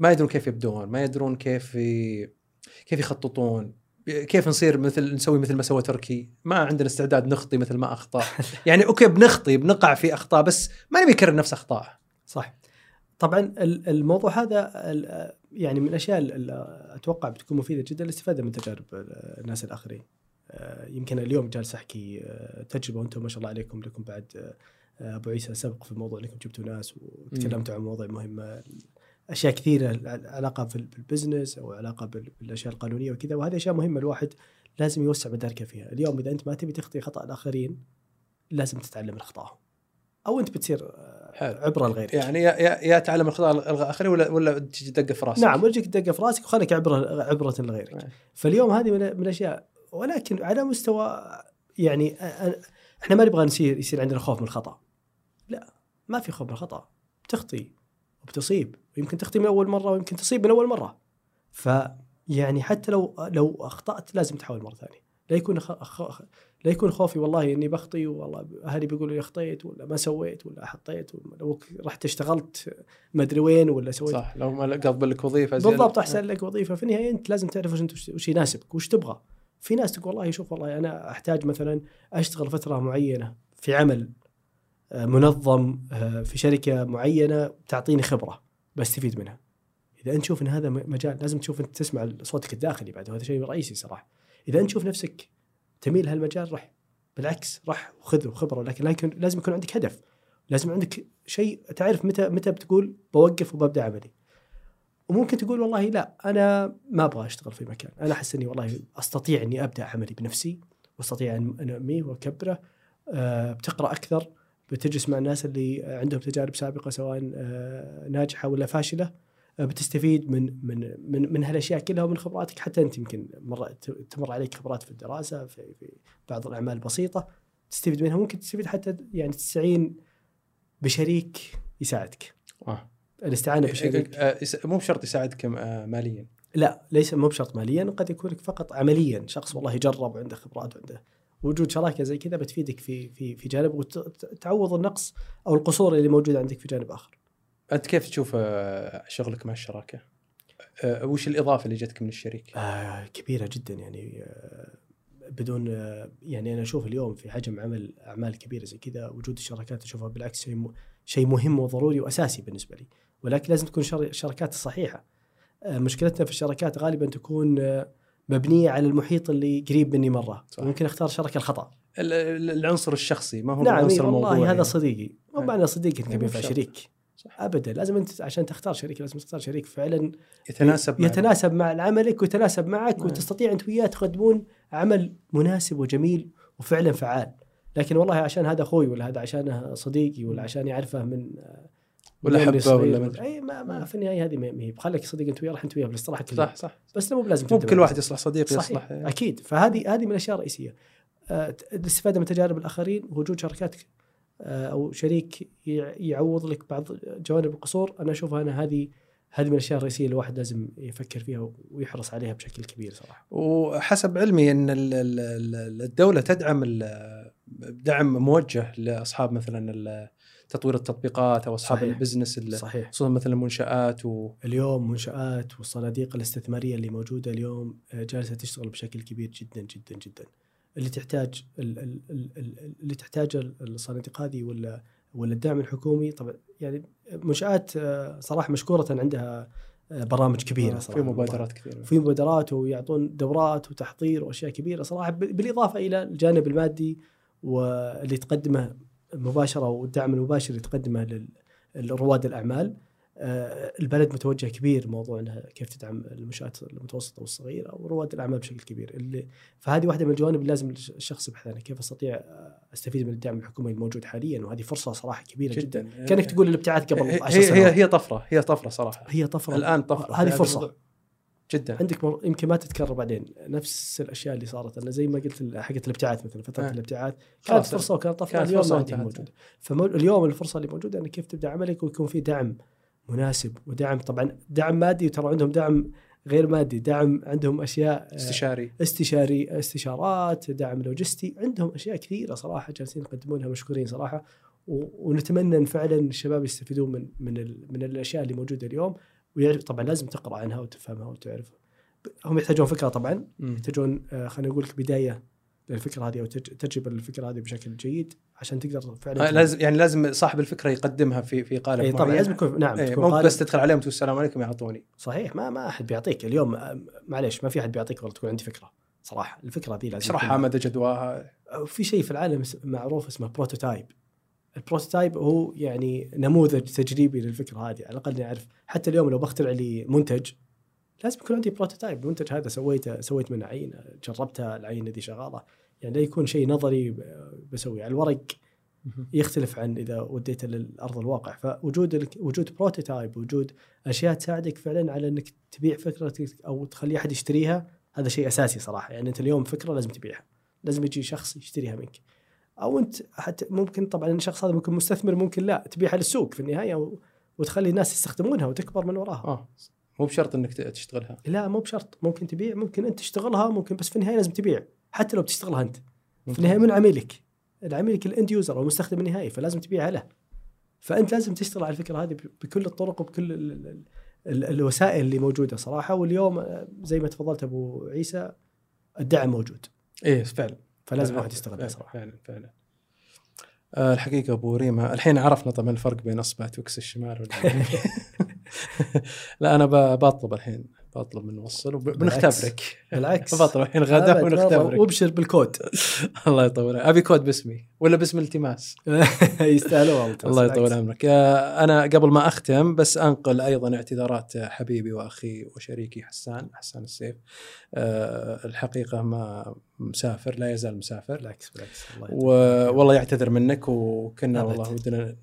[SPEAKER 2] ما يدرون كيف يبدون ما يدرون كيف كيف يخططون. كيف نصير مثل نسوي مثل ما سوى تركي. ما عندنا استعداد نخطي مثل ما اخطا يعني أوكي بنخطي بنقع في أخطاء بس ما نبي نكرر نفس اخطائه
[SPEAKER 1] صح. طبعا ال- الموضوع هذا يعني من الأشياء اللي أتوقع بتكون مفيدة جدا الاستفاده من تجارب الناس الآخرين. يمكن اليوم جالس أحكي تجربة وأنتم ما شاء الله عليكم لكم بعد أبو عيسى سبق في الموضوع إنكم جبتوا ناس وتكلمتوا عن مواضيع مهمة. أشياء كثيرة علاقة في بالبزنس أو علاقة بال- بالأشياء القانونية وكذا وهذه أشياء مهمة الواحد لازم يوسع مداركه فيها. اليوم إذا أنت ما تبي تخطي خطأ الآخرين لازم تتعلم من اخطائهم أو أنت بتصير آه،
[SPEAKER 2] حلو.
[SPEAKER 1] عبره لغيرك
[SPEAKER 2] يعني يا يا, تعلم الاخطاء الآخرين ولا ولا تجي دقه في راسك؟
[SPEAKER 1] نعم ويجيك دقه في راسك وخليك عبره عبرة لغيرك
[SPEAKER 2] نعم.
[SPEAKER 1] فاليوم هذه من من الأشياء ولكن على مستوى يعني إحنا ما نبغى نصير يصير عندنا خوف من الخطأ. لا ما في خوف من الخطأ. بتخطي وبتصيب. ويمكن تخطي من أول مرة ويمكن تصيب من أول مرة. فيعني حتى لو لو أخطأت لازم تحاول مرة ثانية. لا يكون خ... خ... لا يكون خوفي والله إني بخطي والله أهلي بيقولوا لي اخطيت ولا ما سويت ولا حطيت ولا لو رحت اشتغلت ما أدري وين ولا سويت.
[SPEAKER 2] صح لو ما قبل لك وظيفة زين.
[SPEAKER 1] بالضبط أحسن لك وظيفة. في النهاية أنت لازم تعرف وش أنت وش يناسبك وش تبغى. في ناس تقول والله شوف والله أنا أحتاج مثلا أشتغل فترة معينة في عمل آه، منظم آه، في شركة معينة تعطيني خبرة. بستفيد منها. إذا أنت تشوف إن هذا مجال لازم تشوف أنت تسمع صوتك الداخلي بعد وهذا شيء رئيسي صراحة. إذا أنت تشوف نفسك تميل هالمجال رح بالعكس رح وخذ خبرة. لكن لكن لازم يكون عندك هدف. لازم عندك شيء تعرف متى متى بتقول بوقف وببدأ عملي وممكن تقول والله لا أنا ما أبغى أشتغل في مكان. أنا أحس إني والله أستطيع إني أبدأ عملي بنفسي وأستطيع أن أنميه وأكبره أه بتقرأ أكثر بتجلس مع الناس اللي عندهم تجارب سابقة سواء أه ناجحة ولا فاشلة أه بتستفيد من من من من هالأشياء كلها ومن خبراتك. حتى أنت يمكن مر تمر عليك خبرات في الدراسة في, في بعض الأعمال البسيطه تستفيد منها. ممكن تستفيد حتى يعني تستعين بشريك يساعدك.
[SPEAKER 2] آه.
[SPEAKER 1] الاستعانه بشريك.
[SPEAKER 2] آه، مو بشرط يساعدك آه، ماليا.
[SPEAKER 1] لا ليس مو بشرط ماليا قد يكون لك فقط عمليا. شخص والله جرب وعنده خبرات وعنده وجود شراكة زي كذا بتفيدك في في في جانب وتعوض النقص أو القصور اللي موجوده عندك في جانب آخر.
[SPEAKER 2] أنت كيف تشوف آه، شغلك مع الشراكة؟ آه، وش الإضافة اللي جتك من الشريك؟
[SPEAKER 1] آه كبيرة جدا يعني آه بدون يعني أنا أشوف اليوم في حجم عمل أعمال كبيرة زي كذا وجود الشراكات أشوفها بالعكس شيء شيء مهم وضروري وأساسي بالنسبة لي ولكن لازم تكون شر- الشراكات الصحيحه. مشكلتنا في الشراكات غالبا تكون مبنية على المحيط اللي قريب مني مرة
[SPEAKER 2] صح.
[SPEAKER 1] ممكن أختار الشركة الخطأ
[SPEAKER 2] ال- ال- العنصر الشخصي ما هو
[SPEAKER 1] نعم
[SPEAKER 2] العنصر
[SPEAKER 1] إيه والله
[SPEAKER 2] الموضوعي
[SPEAKER 1] هذا صديقي مو
[SPEAKER 2] إيه.
[SPEAKER 1] معنى صديقي انك
[SPEAKER 2] بشرط.
[SPEAKER 1] شريك
[SPEAKER 2] صح.
[SPEAKER 1] ابدا لازم أنت عشان تختار شريك لازم تختار شريك فعلا
[SPEAKER 2] يتناسب
[SPEAKER 1] يتناسب مع عملك ويتناسب معك
[SPEAKER 2] نعم.
[SPEAKER 1] وتستطيع أنت وياه تقدمون عمل مناسب وجميل وفعلا فعال لكن والله عشان هذا أخوي ولا هذا عشانه صديقي ولا عشان يعرفه من
[SPEAKER 2] ولا حبة ولا
[SPEAKER 1] صغير.
[SPEAKER 2] مدري.
[SPEAKER 1] أي ما, ما في النهاية هذه ما ما هي بخليك صديق أنت وياه راح أنت وياه بالاصطلاح كله
[SPEAKER 2] صح صح.
[SPEAKER 1] بس مو بلازم
[SPEAKER 2] مو
[SPEAKER 1] مع
[SPEAKER 2] واحد يصلح صديق
[SPEAKER 1] صحيح
[SPEAKER 2] يصلح.
[SPEAKER 1] أكيد. فهذه هذه من الأشياء الرئيسية. آه، الاستفادة من تجارب الآخرين وجود شركات آه، أو شريك يع- يعوض لك بعض جوانب القصور. أنا اشوفها أنا هذه هذه من الأشياء الرئيسية اللي الواحد لازم يفكر فيها ويحرص عليها بشكل كبير صراحة.
[SPEAKER 2] وحسب علمي إن ال- ال- ال- الدولة تدعم دعم موجه لأصحاب مثلا تطوير التطبيقات أو أصحاب
[SPEAKER 1] صحيح.
[SPEAKER 2] البزنس ال-
[SPEAKER 1] صحيح.
[SPEAKER 2] خصوصا مثلا المنشآت و
[SPEAKER 1] اليوم منشآت والصناديق الاستثمارية اللي موجودة اليوم آه، جالسة تشتغل بشكل كبير جدا جدا جدا. اللي تحتاج ال- ال- ال- ال- اللي تحتاج الصناديق هذه ولا ولا الدعم الحكومي طبعا يعني منشآت آه، صراحة مشكورة عندها آه، برامج كبيرة صراحة
[SPEAKER 2] في مبادرات كثيرة.
[SPEAKER 1] في مبادرات ويعطون دورات وتحضير وأشياء كبيرة صراحة بالإضافة إلى الجانب المادي واللي تقدمه مباشرة والدعم المباشر اللي تقدمه لرواد الأعمال. آه، البلد متوجه كبير موضوع إنها كيف تدعم المنشآت المتوسطة والصغيرة ورواد الأعمال بشكل كبير. اللي فهذه واحدة من الجوانب اللي لازم الشخص يبحث عنها. كيف أستطيع أستفيد من الدعم الحكومي الموجود حاليا؟ وهذه فرصة صراحة كبيرة جدا,
[SPEAKER 2] جدا.
[SPEAKER 1] كأنك تقول الابتعاث قبل
[SPEAKER 2] هي
[SPEAKER 1] 10
[SPEAKER 2] هي
[SPEAKER 1] سنوات
[SPEAKER 2] هي طفرة. هي طفرة صراحة.
[SPEAKER 1] هي طفرة.
[SPEAKER 2] الآن طفرة.
[SPEAKER 1] هذه
[SPEAKER 2] فرصة. جدا.
[SPEAKER 1] عندك مر... يمكن ما تتكرر بعدين. نفس الأشياء اللي صارت. أنا زي ما قلت حقت الابتعاث مثلا فترة
[SPEAKER 2] آه.
[SPEAKER 1] الابتعاث. كانت. فرصة وكانت طفرة
[SPEAKER 2] كانت
[SPEAKER 1] اليوم ما
[SPEAKER 2] وانتهت.
[SPEAKER 1] موجودة. فاليوم الفرصة اللي موجودة إنك كيف تبدأ عملك ويكون في دعم مناسب ودعم. طبعا دعم مادي وترى عندهم دعم غير مادي دعم عندهم أشياء آه،
[SPEAKER 2] استشاري.
[SPEAKER 1] استشاري استشارات دعم لوجستي. عندهم أشياء كثيرة صراحة جالسين يقدمونها مشكورين صراحة. ونتمنى إن فعلا الشباب يستفيدون من من من الأشياء اللي موجودة اليوم. ويعرف طبعا لازم تقرأ عنها وتفهمها وتعرف هم يحتاجون فكرة طبعا. يحتاجون آه، خلينا نقول لك بداية للفكرة هذه أو تج- تجربة للفكرة هذه بشكل جيد عشان تقدر فعلا
[SPEAKER 2] آه، لازم يعني لازم صاحب الفكرة يقدمها في في قالب
[SPEAKER 1] اي طبعا
[SPEAKER 2] معين.
[SPEAKER 1] لازم يكون نعم
[SPEAKER 2] إيه، مو بس تدخل عليهم وتقول السلام عليكم يعطوني.
[SPEAKER 1] صحيح ما ما أحد بيعطيك. اليوم آه، معليش ما في أحد بيعطيك والله تكون عندي فكرة. صراحة الفكرة ذي لازم
[SPEAKER 2] اشرحها مدى جدواها.
[SPEAKER 1] في شيء في العالم معروف اسمه prototype ال prototype هو يعني نموذج تجريبي للفكرة هذه. على الأقل نعرف حتى اليوم لو بخترع لي منتج لازم يكون عندي prototype. المنتج هذا سويته سويت منه عينة جربتها العينة دي شغالة. يعني لا يكون شيء نظري بسويه. على الورق يختلف عن إذا وديته للأرض الواقع. فوجود وجود prototype وجود أشياء تساعدك فعلا على إنك تبيع فكرتك أو تخلي أحد يشتريها هذا شيء أساسي صراحة. يعني أنت اليوم فكرة لازم تبيعها. لازم يجي شخص يشتريها منك. أو أنت حتى ممكن طبعا الشخص هذا ممكن مستثمر ممكن لا تبيعها للسوق في النهاية وتخلي الناس يستخدمونها وتكبر من وراها.
[SPEAKER 2] آه مو بشرط إنك تشتغلها.
[SPEAKER 1] لا مو بشرط. ممكن تبيع ممكن أنت تشتغلها ممكن بس في النهاية لازم تبيع حتى لو بتشتغلها أنت. في النهاية من عميلك. العميلك الاند يوزر أو المستخدم النهائي فلازم تبيعها له فأنت لازم تشتغل على الفكرة هذه بكل الطرق وبكل ال ال ال الوسائل اللي موجودة صراحة. واليوم آه، زي ما تفضلت أبو عيسى الدعم موجود.
[SPEAKER 2] إيه فعلا.
[SPEAKER 1] فلازم الواحد يستغلها
[SPEAKER 2] فعلا
[SPEAKER 1] صراحة.
[SPEAKER 2] فعلا فعلا. آه الحقيقة أبو ريما الحين عرفنا طبعا الفرق بين أصبع توكس الشمال واليمين. لا أنا ب- بطلب الحين بطلب من نوصل. وبنختبرك
[SPEAKER 1] بالعكس
[SPEAKER 2] بطلب الحين غدا ونختبرك.
[SPEAKER 1] وابشر بالكود.
[SPEAKER 2] الله يطول أبي كود باسمي ولا باسم التماس؟
[SPEAKER 1] يستاهلوا والله
[SPEAKER 2] الله يطول عمرك. أنا قبل ما أختم بس أنقل أيضا اعتذارات حبيبي وأخي وشريكي حسان حسان السيف. آه، الحقيقة ما مسافر لا يزال مسافر.
[SPEAKER 1] بالعكس بالعكس الله.
[SPEAKER 2] والله يعتذر منك وكنا. والله ودنا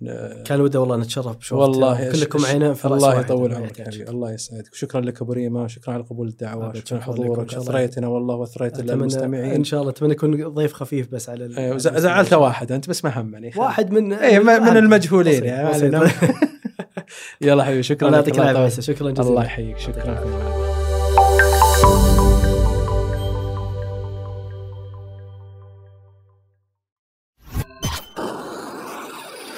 [SPEAKER 1] كان وده والله نتشرف بشوف
[SPEAKER 2] والله
[SPEAKER 1] كلكم عينين في
[SPEAKER 2] الله يطول عمرك. حبيبي الله يسعدك. شكرا لك أبو ريما وشكرا على قبول
[SPEAKER 1] الدعوة
[SPEAKER 2] شكرا
[SPEAKER 1] شكراً لكم،
[SPEAKER 2] حضورك
[SPEAKER 1] إن شاء الله.
[SPEAKER 2] أثريتنا والله
[SPEAKER 1] وأثريت
[SPEAKER 2] المستمعين.
[SPEAKER 1] إن شاء الله أتمنى يكون ضيف خفيف بس على
[SPEAKER 2] أيوة، زعلت واحد أنت بس ما همني.
[SPEAKER 1] واحد من
[SPEAKER 2] اي من. المجهولين يعني. يلا حبيبي شكرا
[SPEAKER 1] الله
[SPEAKER 2] لك.
[SPEAKER 1] يعطيك العافية شكرا جزيلا.
[SPEAKER 2] الله يحييك شكرا.